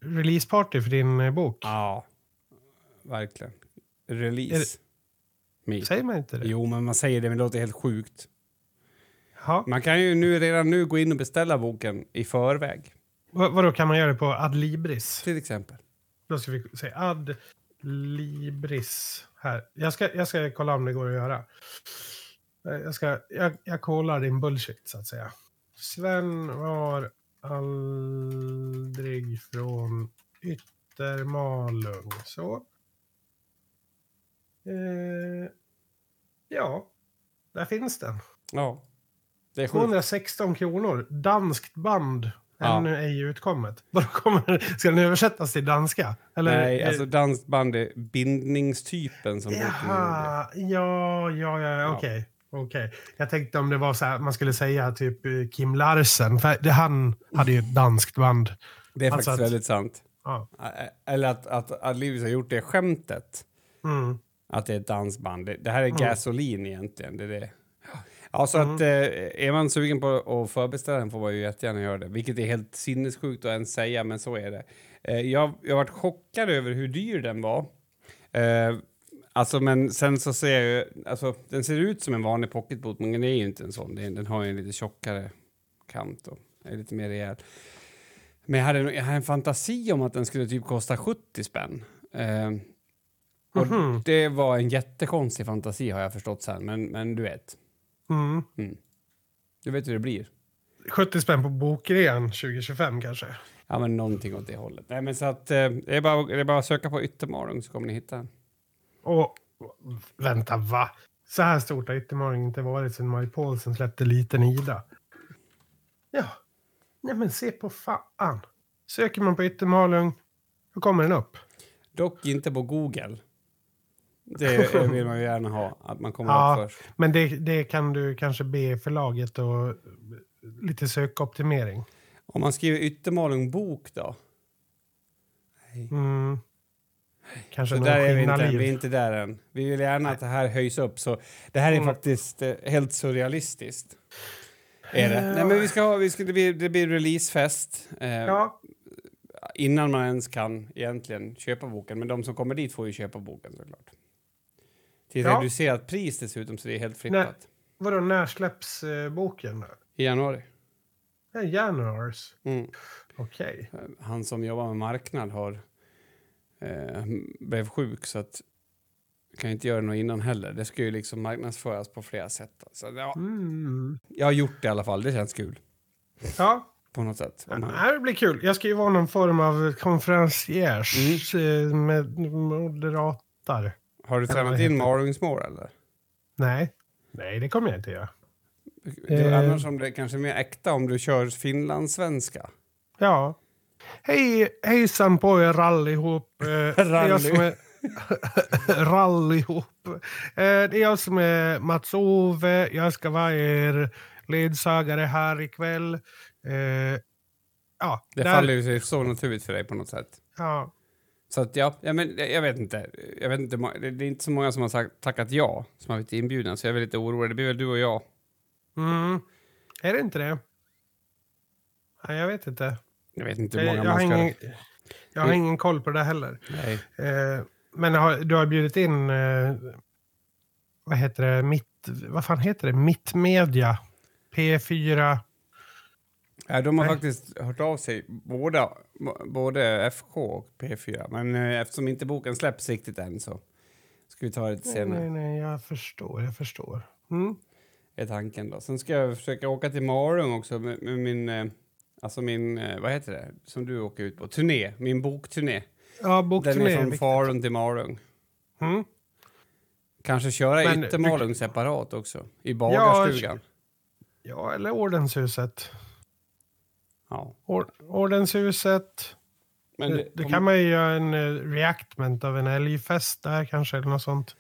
releaseparty för din eh, bok.
Ja, verkligen. Release. Me.
Säger man inte det?
Jo, men man säger det, men det låter helt sjukt.
Ja.
Man kan ju nu, redan nu gå in och beställa boken i förväg,
Vad, vadå, kan man göra det på Adlibris?
till exempel.
Då ska vi se. Adlibris. Här. Jag ska, jag ska kolla om det går att göra. Eh, Jag, ska, jag, jag kollar din bullshit, så att säga. Sven var aldrig från Yttermalung. Så. Eh, ja, där finns den.
Ja. Det är sjukt.
216 kronor. Danskt band.
Ja.
Ännu ej utkommet. Kommer, ska den översättas till danska? Eller,
Nej, alltså dansband är bindningstypen som boken gjorde.
Jaha, ja, ja, ja, okej. okej. Jag tänkte om det var så här, man skulle säga typ eh, Kim Larsen. För det, han hade ju ett danskt band.
Det är
Alltså
faktiskt
att-
väldigt sant.
Ja.
Eller att, att, att Livis har gjort det skämtet.
Mm.
Att det är ett dansband. Det, det här är
Mm.
gasolin egentligen. Det är det. Ja, så
Mm.
att eh, är man sugen på att förbeställa den får man ju jättegärna göra det. Vilket är helt sinnessjukt att ens säga, men så är det. Eh, jag, jag varit chockad över hur dyr den var. Eh, alltså, men sen så ser jag ju, alltså den ser ut som en vanlig pocketbot, men den är ju inte en sån. Den, har ju en lite tjockare kant och är lite mer rejäl. Men jag hade, nog- jag hade en fantasi om att den skulle typ kosta 70 spänn. Eh, och
Mhm.
det var en jättekonstig fantasi har jag förstått sen, men, men du vet.
Mm.
Du vet hur det blir.
70 spänn på bokrean 2025 kanske.
Ja, men någonting åt det hållet. Nej, men så att eh, det, är bara, det är bara att söka på Yttermalung så kommer ni hitta den.
Och vänta, va? Så här stort har Yttermaring inte varit sedan Maj Paulsen släppte Liten Ida. Ja, nej men se på fan. Söker man på Yttermalung, då kommer den upp.
Dock inte på Google. Det vill man ju gärna ha, att man kommer
Ja.
upp först.
Men det, det kan du kanske be förlaget och lite sökoptimering.
Om man skriver Yttermalung bok då?
Mm. Kanske
Så där är vi inte, vi är inte där än. Vi vill gärna att det här höjs upp. Så det här är
Mm.
faktiskt eh, helt surrealistiskt. Är det?
Ja.
Nej, men vi ska ha, vi ska, det, blir, det blir releasefest. Eh,
Ja,
Innan man ens kan egentligen köpa boken. Men de som kommer dit får ju köpa boken såklart. Till
Ja.
reducerat pris dessutom, så det är helt flippat.
vadå, när släpps eh, boken?
I januari.
Ja, januaris.
Mm.
Okej.
Han som jobbar med marknad har eh, blev sjuk så att kan inte göra något innan heller. Det ska ju liksom marknadsföras på flera sätt. Så, ja,
Mm.
jag har gjort det i alla fall. Det känns kul
Ja,
på något sätt.
Det
man,
här blir kul. Jag ska ju vara någon form av konferenciers
Mm.
eh, med moderatar.
har du tränat in Malungsmål eller?
Nej. Nej, det kommer jag inte göra.
Det är
Eh.
annars om det är kanske mer äkta om du kör finlandssvenska.
Ja. Hej, hejsan på er allihop. Eh,
Rally.
är... Rallihop. Eh, Det är jag som är Mats-Ove. Jag ska vara er ledsagare här ikväll. Eh, Ja,
Det
där-
faller ju sig så naturligt för dig på något sätt.
Ja.
Så att ja, ja men jag vet inte. Jag vet inte. Det är inte så många som har sagt, tackat ja som har blivit inbjudna, så jag är lite orolig. Det blir väl du och jag.
Mm. Är det inte det? Nej, jag vet inte.
Jag vet inte hur
Eh,
många
Jag
man ska...
ingen, jag har ingen koll på det heller.
Nej.
Eh, men har, du har bjudit in, eh, vad heter det, mitt, vad fan heter det, Mittmedia, P4.
Ja, de har
Nej.
faktiskt hört av sig, båda, både FK och P4. Men eh, eftersom inte boken släpps riktigt än så ska vi ta det lite
Nej,
senare.
nej, nej, jag förstår, jag förstår. Mm.
Är tanken då. Sen ska jag försöka åka till Malung också med, med min, alltså min, eh, vad heter det, som du åker ut på, turné, min bokturné.
Ja,
Den
bokturné.
är från. Falun till Malung.
Mm.
Kanske köra
Men du-
Yttermalung separat också, i bagarstugan.
Ja, eller Ordenshuset.
Ja.
Or, ordenshuset.
Men
det, det kan man ju göra en uh, reactment av en älgfest där kanske, eller något sånt.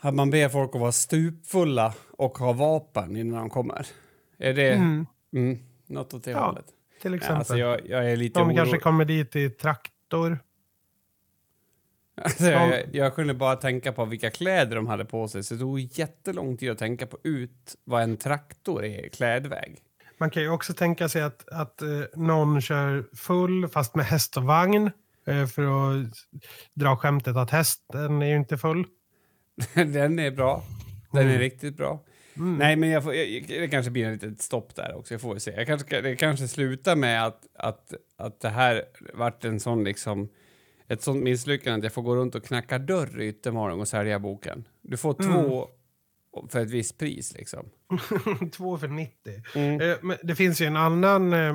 Att man ber folk att vara stupfulla och ha vapen innan de kommer. Är det
Mm.
mm, något åt det
Ja,
hållet?
Till
Ja,
exempel.
alltså jag, jag är lite
De
orolig.
kanske kommer dit i traktor.
Alltså, jag, jag kunde bara tänka på vilka kläder de hade på sig, så det tog jättelång tid att tänka på ut vad en traktor är klädväg.
Man kan ju också tänka sig att, att eh, någon kör full fast med häst och vagn. eh, för att dra skämtet att hästen är ju inte full.
Den är bra. Den är
Mm.
riktigt bra.
Mm.
Nej, men jag får, jag, det kanske blir ett litet stopp där också. Jag får se. Jag kanske, det kanske slutar med att, att, att det här vart en sån liksom ett sånt misslyckande att jag får gå runt och knacka dörr i Yttermalung och sälja boken. Du får
Mm.
två för ett visst pris liksom.
Två för 90.
Mm.
Eh, men det finns ju en annan eh,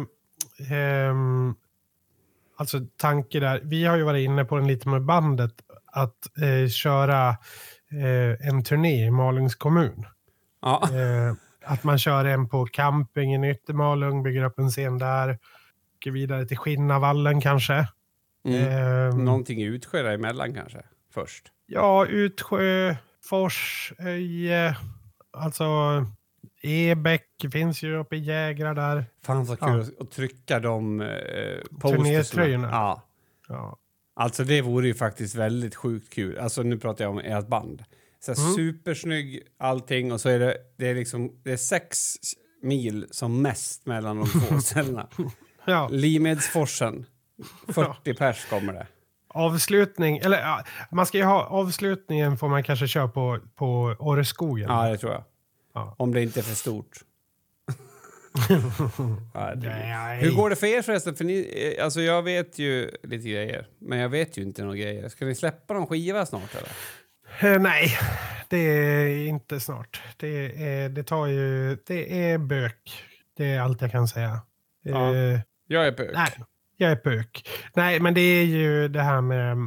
ehm, alltså tanke där. Vi har ju varit inne på den lite med bandet. Att eh, köra eh, en turné i Malungs kommun.
Ja.
Eh, att man kör en på campingen i Yttermalung, bygger upp en scen där. Åker vidare till Skinnarvallen kanske.
Mm.
Ehm,
Någonting i Utsjö däremellan kanske, först.
Ja, Utsjö, Fors, Öje. Alltså Ebeck finns ju uppe i Jägra där.
Fan så kul
Ja.
att, trycka de eh.
Turnétröjorna.
Ja.
Ja.
Alltså det vore ju faktiskt väldigt sjukt kul. Alltså nu pratar jag om ert band. Så här,
Mm.
Supersnygg allting och så är det, det är liksom det är sex mil som mest mellan de två ställena.
ja.
Limedsforsen. 40 pers kommer det.
Avslutning, eller ja, man ska ju ha avslutningen får man kanske köra på, på Åreskogen.
Ja, det tror jag.
Ja.
Om det inte är för stort. ja,
Nej.
Hur går det för er förresten? För ni, eh, alltså jag vet ju lite grejer, men jag vet ju inte några grejer. Ska ni släppa någon skiva snart eller?
Eh, nej, det är inte snart. Det, är, det tar ju... Det är bök. Det är allt jag kan säga.
Ja.
Eh,
Jag är bök.
nej, jag är bök. Nej, men det är ju det här med eh,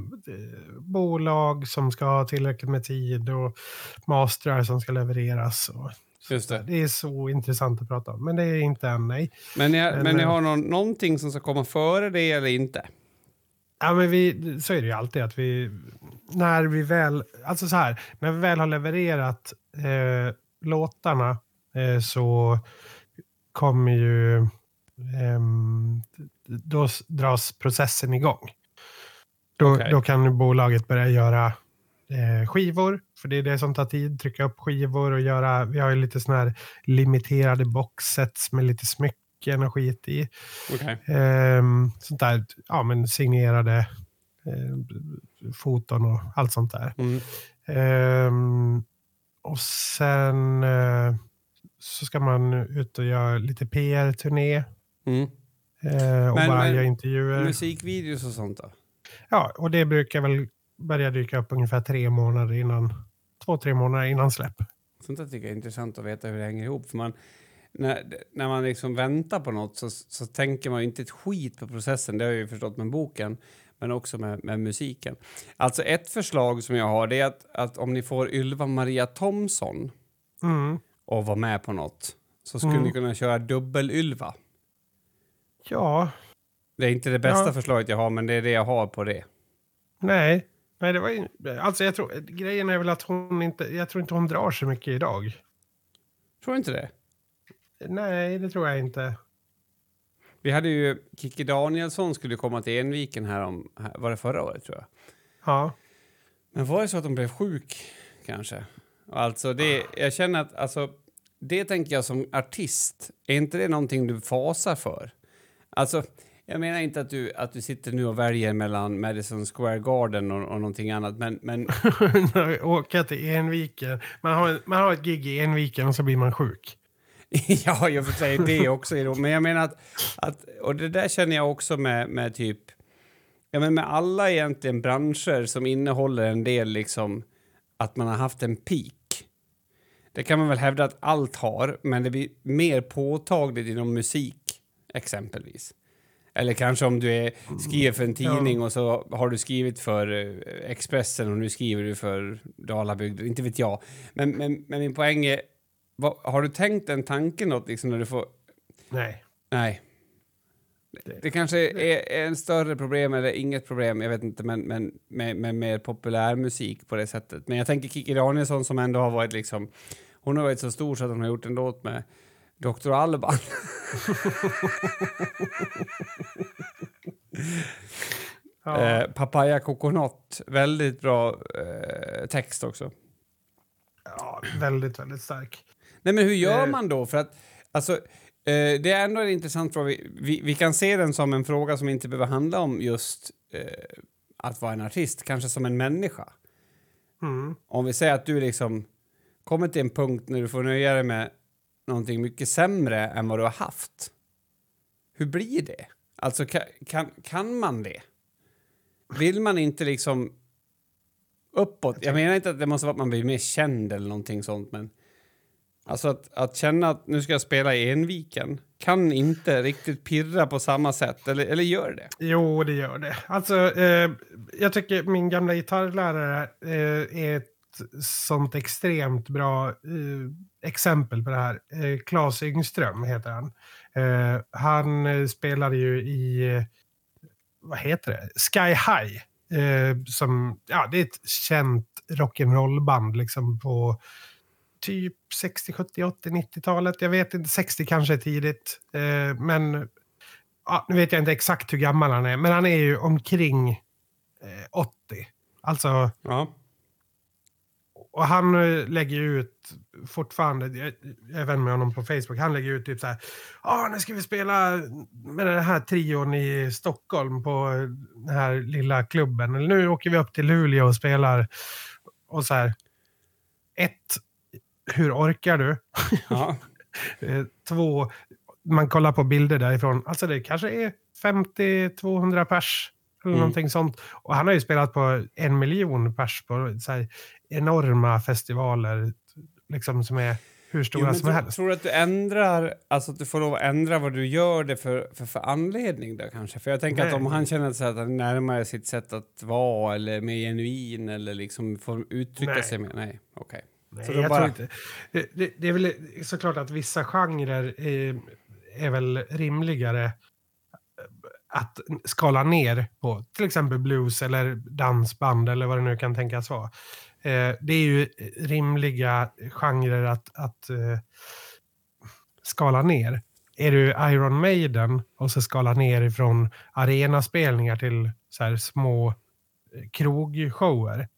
bolag som ska ha tillräckligt med tid och mastrar som ska levereras. Och,
Just det.
det är så intressant att prata om, men det är inte än, nej.
Men ni,
Men,
men ni har någon, någonting som ska komma före det eller inte?
Ja, men vi, så är det ju alltid att vi, när vi väl, alltså så här, när vi väl har levererat eh, låtarna eh, så kommer ju, ehm, då dras processen igång. Då,
Okej.
då kan bolaget börja göra eh, skivor, för det är det som tar tid, trycka upp skivor och göra, vi har ju lite sådana här limiterade boxsets med lite smycken och skit i.
Okej.
Ehm, sånt där, ja men signerade eh, foton och allt sånt där.
Mm.
Ehm, och sen eh, så ska man ut och göra lite PR-turné
Mm.
eh, och
Men-
bara
men-
göra intervjuer.
Musikvideos och sånt då?
Ja, och det brukar väl börja dyka upp ungefär tre månader innan, två, tre månader innan släpp.
Sånt där tycker jag är intressant att veta hur det hänger ihop. För man, när, när man liksom väntar på något så, så tänker man ju inte ett skit på processen. Det har jag ju förstått med boken, men också med, med musiken. Alltså ett förslag som jag har det är att, att om ni får Ylva Maria Thomsson
Mm.
och vara med på något så skulle
Mm.
ni kunna köra dubbel-Ylva.
Ja,
Det är inte det bästa
Ja.
förslaget jag har, men det är det jag har på det.
nej. Nej, det var ju, alltså jag tror, grejen är väl att hon inte, jag tror inte hon drar så mycket idag.
Tror du inte det?
Nej, det tror jag inte.
Vi hade ju Kikki Danielsson skulle komma till Enviken här om, var det förra året tror jag.
Ja.
Men var det så att de blev sjuk kanske? Alltså det, jag känner att alltså, det tänker jag som artist, är inte det någonting du fasar för? Alltså, jag menar inte att du, att du sitter nu och väljer mellan Madison Square Garden och, och någonting annat, men, men
Åka till Enviken. Man har, man har ett gig i Enviken och så blir man sjuk.
ja, jag får säga det också. är. Men jag menar att, att, och det där känner jag också med, med typ, ja men med alla egentligen branscher som innehåller en del liksom, att man har haft en peak. Det kan man väl hävda att allt har, men det blir mer påtagligt inom musik, exempelvis. Eller kanske om du är, skriver för en tidning och så har du skrivit för eh, Expressen och nu skriver du för Dalabygd, inte vet jag. Men, men, men min poäng är, vad, har du tänkt den tanken något liksom när du får...
Nej.
Nej.
Det-
Det kanske är, är en större problem eller inget problem, jag vet inte, men, men med, med mer populärmusik på det sättet. Men jag tänker Kikki Danielsson som ändå har varit liksom, hon har varit så stor så att hon har gjort en låt med Dr. Alban.
Ja.
Eh, Papaya Coconut, väldigt bra eh, text också.
ja, väldigt, väldigt stark.
Nej, men hur gör man då? För att, alltså, eh, det är ändå en intressant fråga. Vi, vi, vi kan se den som en fråga som inte behöver handla om just eh, att vara en artist, kanske som en människa.
Mm.
Om vi säger att du liksom kommer till en punkt när du får nöja dig med någonting mycket sämre än vad du har haft. Hur blir det? Alltså, kan, kan, kan man det? Vill man inte liksom uppåt? Jag menar inte att det måste vara att man blir mer känd eller någonting sånt, men alltså att, att känna att nu ska jag spela i Enviken kan inte riktigt pirra på samma sätt, eller, eller gör det?
Jo, det gör det. Alltså, eh, jag tycker min gamla gitarrlärare eh, är ett sånt extremt bra eh, exempel på det här. Eh, Claes Yngström heter han. Eh, han eh, spelade ju i, eh, vad heter det, Sky High. Eh, som, ja, det är ett känt rock'n'roll-band liksom på typ 60, 70, 80, 90-talet. Jag vet inte, 60 kanske är tidigt. Eh, men ja, nu vet jag inte exakt hur gammal han är, men han är ju omkring eh, 80. Alltså,
Ja.
och han eh, lägger ut fortfarande, jag, jag är vän med honom på Facebook, han lägger ut typ så här, ja nu ska vi spela med den här trion i Stockholm på den här lilla klubben. Eller nu åker vi upp till Luleå och spelar. Och så här, ett, hur orkar du?
Ja.
Eh, Två, man kollar på bilder därifrån. Alltså det kanske är 50-200 pers. Eller
Mm.
någonting sånt. Och han har ju spelat på en miljon pers på enorma festivaler. Liksom som är hur
Jo,
stora
men
som helst.
tror du att du ändrar, alltså att du får lov att ändra vad du gör det för, för, för anledning då kanske? För jag tänker att
Nej.
om han känner sig att han närmar sitt sätt att vara eller mer genuin eller liksom får uttrycka
Nej.
sig mer. Nej, okej.
Nej,
Så då
jag
bara-
tror inte. Det, det, det är väl såklart att vissa genrer är, är väl rimligare eh, att skala ner på. Till exempel blues eller dansband eller vad det nu kan tänkas vara. Eh, det är ju rimliga genrer att, att eh, skala ner. Är du Iron Maiden och så skala ner ifrån arenaspelningar till så här små eh, krogshower.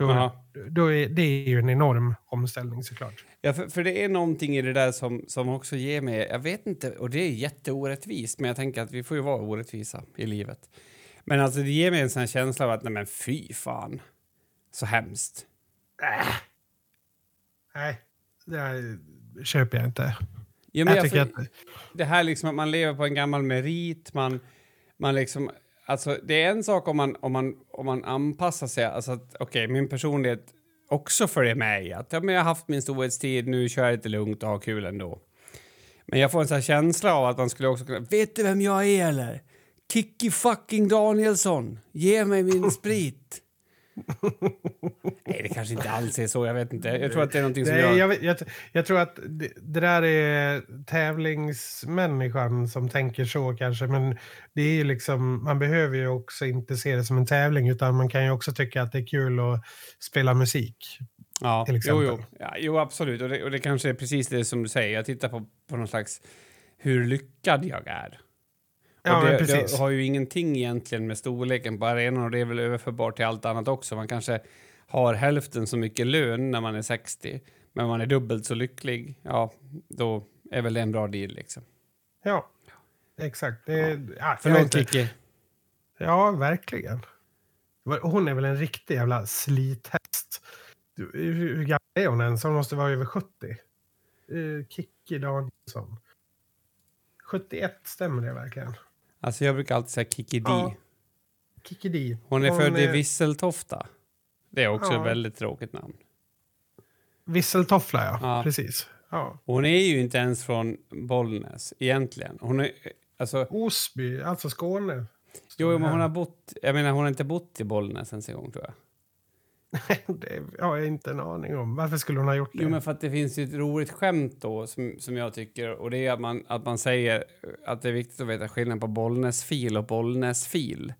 Då,
Ja.
då är det är ju en enorm omställning såklart.
Ja, för, för det är någonting i det där som, som också ger mig, jag vet inte, och det är jätteorättvist, men jag tänker att vi får ju vara orättvisa i livet. Men alltså det ger mig en sån här känsla av att, nej men fy fan, så hemskt.
Nej, det här köper jag inte.
Ja, men
jag
jag,
tycker
för-
att,
det här liksom att man lever på en gammal merit, man, man liksom, alltså det är en sak om man, om man, om man anpassar sig, alltså att okej, min personlighet också följer med i att ja, men jag har haft min storhetstid, nu kör jag lite lugnt och har kul ändå. Men jag får en sån känsla av att man skulle också kunna, vet du vem jag är eller? Kikki fucking Danielsson, ge mig min sprit. Nej, det kanske inte alls är så, jag vet inte. Jag tror att det är någonting som
Nej,
jag...
jag, jag, jag tror att det, det där är tävlingsmänniskan som tänker så kanske. Men det är ju liksom, man behöver ju också inte se det som en tävling utan man kan ju också tycka att det är kul att spela musik.
Ja,
till
jo,
exempel.
jo. Ja, jo, absolut. Och det, och det kanske är precis det som du säger. Jag tittar på, på någon slags hur lyckad jag är.
Ja,
det,
precis.
det har ju ingenting egentligen med storleken på arenan och det är väl överförbart till allt annat också. Man kanske har hälften så mycket lön när man är 60, men man är dubbelt så lycklig. Ja, då är väl det en bra deal liksom.
Ja, exakt. Det, ja. Ja,
Förlåt. Kikki.
Ja, verkligen. Hon är väl en riktig jävla slithäst. Hur gammal är hon ens? Hon måste vara över 70. Uh, Kikki Danielsson. 71, stämmer det verkligen?
Alltså, jag brukar alltid säga Kikki D.
Ja. Kikki D.
Hon är född i
är
Visseltofta. Det är också
Ja.
ett väldigt tråkigt namn.
Visseltoffla, ja.
Ja.
Precis. Ja.
Hon är ju inte ens från Bollnäs egentligen. Hon är, alltså,
Osby, alltså Skåne.
jo, men hon har bott, jag menar hon har inte bott i Bollnäs ens en gång tror jag.
det har jag inte en aning om. Varför skulle hon ha gjort det?
Jo, men för att det finns ett roligt skämt då som, som jag tycker och det är att man, att man säger att det är viktigt att veta skillnaden på Bollnäsfil och Bollnäsfil.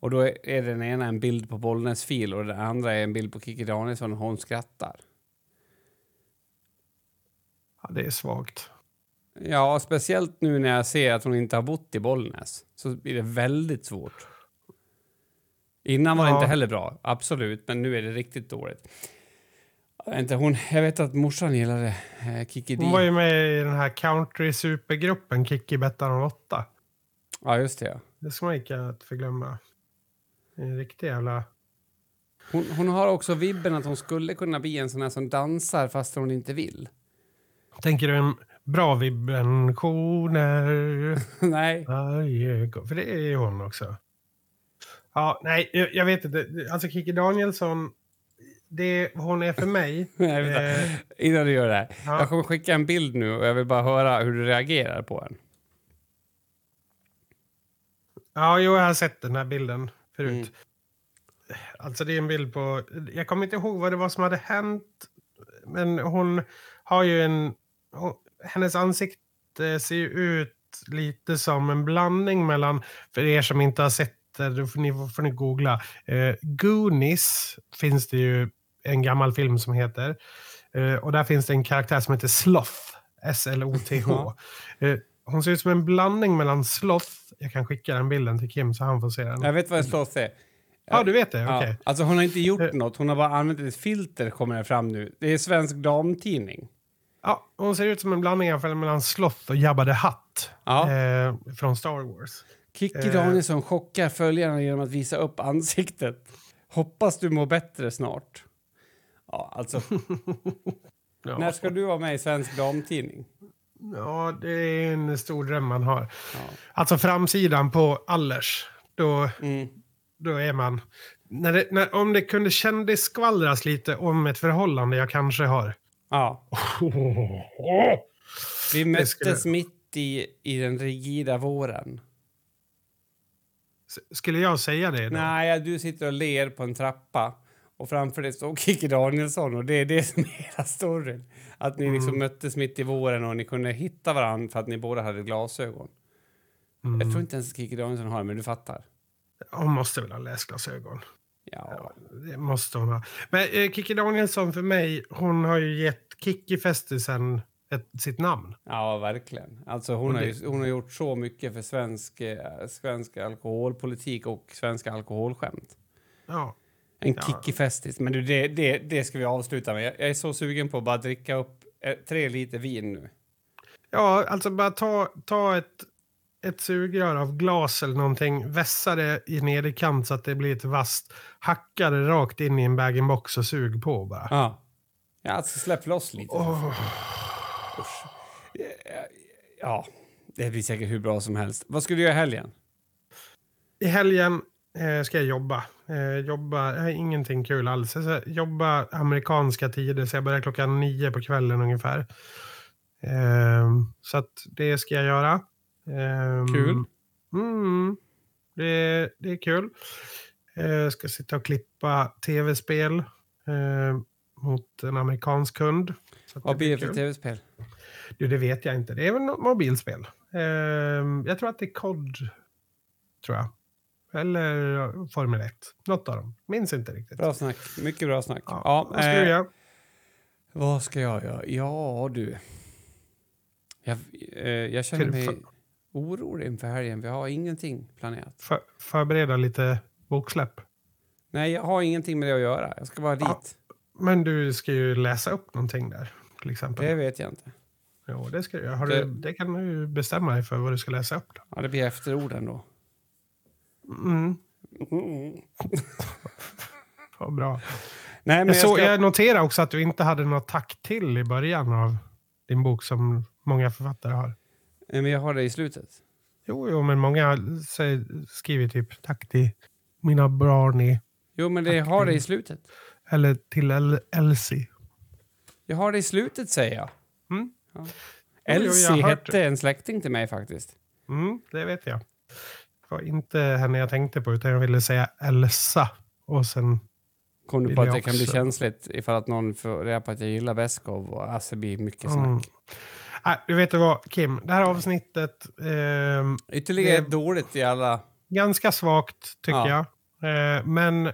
Och då är är den ena en bild på Bollnäsfil och den andra är en bild på Kikki Danielsson och hon skrattar.
Ja, det är svagt.
Ja, speciellt nu när jag ser att hon inte har bott i Bollnäs så blir det väldigt svårt. Innan var det
Ja.
inte heller bra, absolut, men nu är det riktigt dåligt. Inte, hon, jag vet att morsan gillade eh, Kikki D.
Hon var ju med i den här country-supergruppen Kikki Bettan 08.
Ja, just det.
Det ska man inte att förglömma. Det En riktig jävla...
Hon, hon har också vibben att hon skulle kunna bli en sån här som dansar fast hon inte vill.
Tänker du en bra vibrationer
Nej.
varje gång? För det är ju hon också. Ja, nej, jag, jag vet inte. Alltså Kikki Danielsson, det hon är för mig.
Nej, vänta.
Eh,
Innan du gör det här.
ja.
Jag kommer skicka en bild nu och jag vill bara höra hur du reagerar på den.
Ja, jo, jag har sett den här bilden förut.
Mm.
Alltså det är en bild på... Jag kommer inte ihåg vad det var som hade hänt. Men hon har ju en... hon- Hennes ansikte ser ju ut lite som en blandning mellan... För er som inte har sett det, då får ni, får ni googla. Eh, Goonies finns det ju en gammal film som heter. Eh, och där finns det en karaktär som heter Sloth. S-L-O-T-H.
Ja.
Eh, hon ser ut som en blandning mellan Sloth, jag kan skicka den bilden till Kim så han får se den.
Jag vet vad en sloth är.
Ja, du vet det?
Ja,
Okej.
Alltså hon har inte gjort
Eh.
något, hon har bara använt ett filter kommer det fram nu. Det är Svensk Damtidning.
Ja, hon ser ut som en blandning i alla fall mellan Sloth och Jabba the Hutt.
Ja.
Eh, från Star Wars.
Kikki
Eh.
Danielsson chockar följarna genom att visa upp ansiktet. Hoppas du mår bättre snart. Ja, alltså,
Ja.
när ska du vara med i Svensk Damtidning?
ja, det är en stor dröm man har.
Ja.
Alltså framsidan på Allers, då,
Mm.
då är man... När det, när, om det kunde kändisskvallras lite om ett förhållande jag kanske har.
ja. Vi möttes
skulle-
mitt i, i den rigida våren.
Skulle jag säga det då?
Nej, du sitter och ler på en trappa och framför dig står Kikki Danielsson och det är det som är hela storyn. Att ni liksom
Mm.
möttes mitt i våren och ni kunde hitta varandra för att ni båda hade glasögon.
Mm.
Jag tror inte ens Kikki Danielsson har det, men du fattar.
Hon måste väl ha läsglasögon.
Ja.
Det måste hon ha. Men eh, Kikki Danielsson för mig, hon har ju gett Kikki-festisen ett, sitt namn.
Ja, verkligen. Alltså hon,
Och
har
det-
ju, hon har gjort så mycket för svensk, eh, svensk alkoholpolitik och svenska alkoholskämt.
Ja.
En
Ja.
Kikki-festis. Men du, det, det, det ska vi avsluta med. Jag, är så sugen på att bara dricka upp eh, tre liter vin nu.
Ja, alltså bara ta, ta ett, ett sugrör av glas eller någonting, vässa det i nederkant så att det blir ett vasst, hacka det rakt in i en bag-in-box och sug på bara.
Ja. Ja, alltså släpp loss lite.
Åh.
Ja, det blir säkert hur bra som helst. Vad ska du göra i helgen?
I helgen eh, ska jag jobba. Eh, jobba, eh, ingenting kul alls. Jag ska jobba amerikanska tider, så jag börjar klockan nio på kvällen ungefär. Eh, så att det ska jag göra. Eh,
Kul.
Mm, det, det är kul. Jag ska sitta och klippa tv-spel eh, mot en amerikansk kund.
Vad blir det för tv-spel?
Du, det vet jag inte. Det är väl något mobilspel. Eh, jag tror att det är COD. Tror jag. Eller Formel 1. Något av dem. Minns inte riktigt.
Bra snack. Mycket bra snack.
Ja,
Ja,
vad ska
eh,
du göra?
Vad ska jag göra? Ja, du. Jag, eh, jag känner mig
för-
orolig inför helgen. Vi har ingenting planerat.
För, förbereda lite boksläpp.
Nej, jag har ingenting med det att göra. Jag ska bara dit.
Ja. Men du ska ju läsa upp någonting där. Till exempel.
Det vet jag inte.
Jo, det ska. Har du, det kan du bestämma dig för vad du ska läsa upp. Då.
Ja, det blir efterorden då.
Mm,
Mm.
vad bra.
Nej, men
Jag,
jag,
så,
ska...
jag noterar också att du inte hade något tack till i början av din bok som många författare har.
Nej, men jag har det i slutet.
Jo, jo men många säger, skriver typ tack till mina Barney
Jo, men det, jag har det i slutet.
eller till El Elsie.
Jag har det i slutet, säger jag.
Mm.
Ja.
Jo,
Elsie hette en släkting till mig faktiskt.
Mm, det vet jag. Det var inte henne jag tänkte på utan jag ville säga Elsa. Och sen,
Kom du på att det kan bli
också.
känsligt ifall att någon får reda på att jag gillar Beskov och alltså det blir mycket snack.
mm. Nej, du vet vad Kim, det här avsnittet ehm,
Ytterligare
Det-
dåligt i alla...
ganska svagt tycker
Ja.
jag. Eh, men...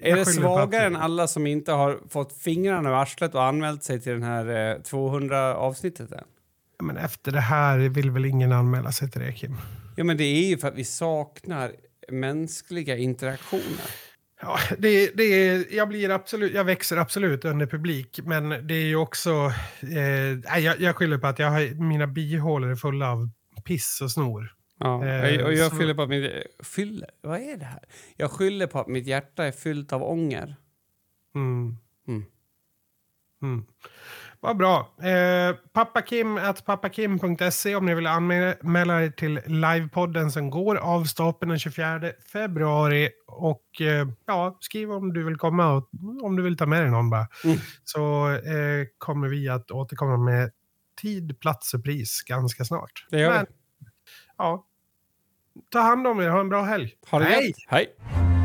Är det svagare än alla som inte har fått fingrarna ur arslet och anmält sig till den här eh, 200 avsnittet än?
Men efter det här vill väl ingen anmäla sig till det Kim?
Ja, men det är ju för att vi saknar mänskliga interaktioner.
Ja, det, det är, jag, blir absolut, jag växer absolut under publik, men det är ju också... Eh, jag, jag skyller på att jag har, mina bihålor är fulla av piss och snor.
Ja,
Eh,
och jag skyller på att mitt... Fyller? Vad är det här? Jag skyller på att mitt hjärta är fyllt av ånger.
Mm.
Mm.
Mm. Vad bra. Eh, pappakim at pappakim.se om ni vill anmäla er till livepodden som går av stapeln den 24 februari. Och eh, ja, skriv om du vill komma och om du vill ta med dig någon bara.
Mm.
Så eh, kommer vi att återkomma med tid, plats och pris ganska snart.
Det gör vi.
ja, ta hand om er. Ha en bra helg.
Ha det
Hej!
gött. Hej!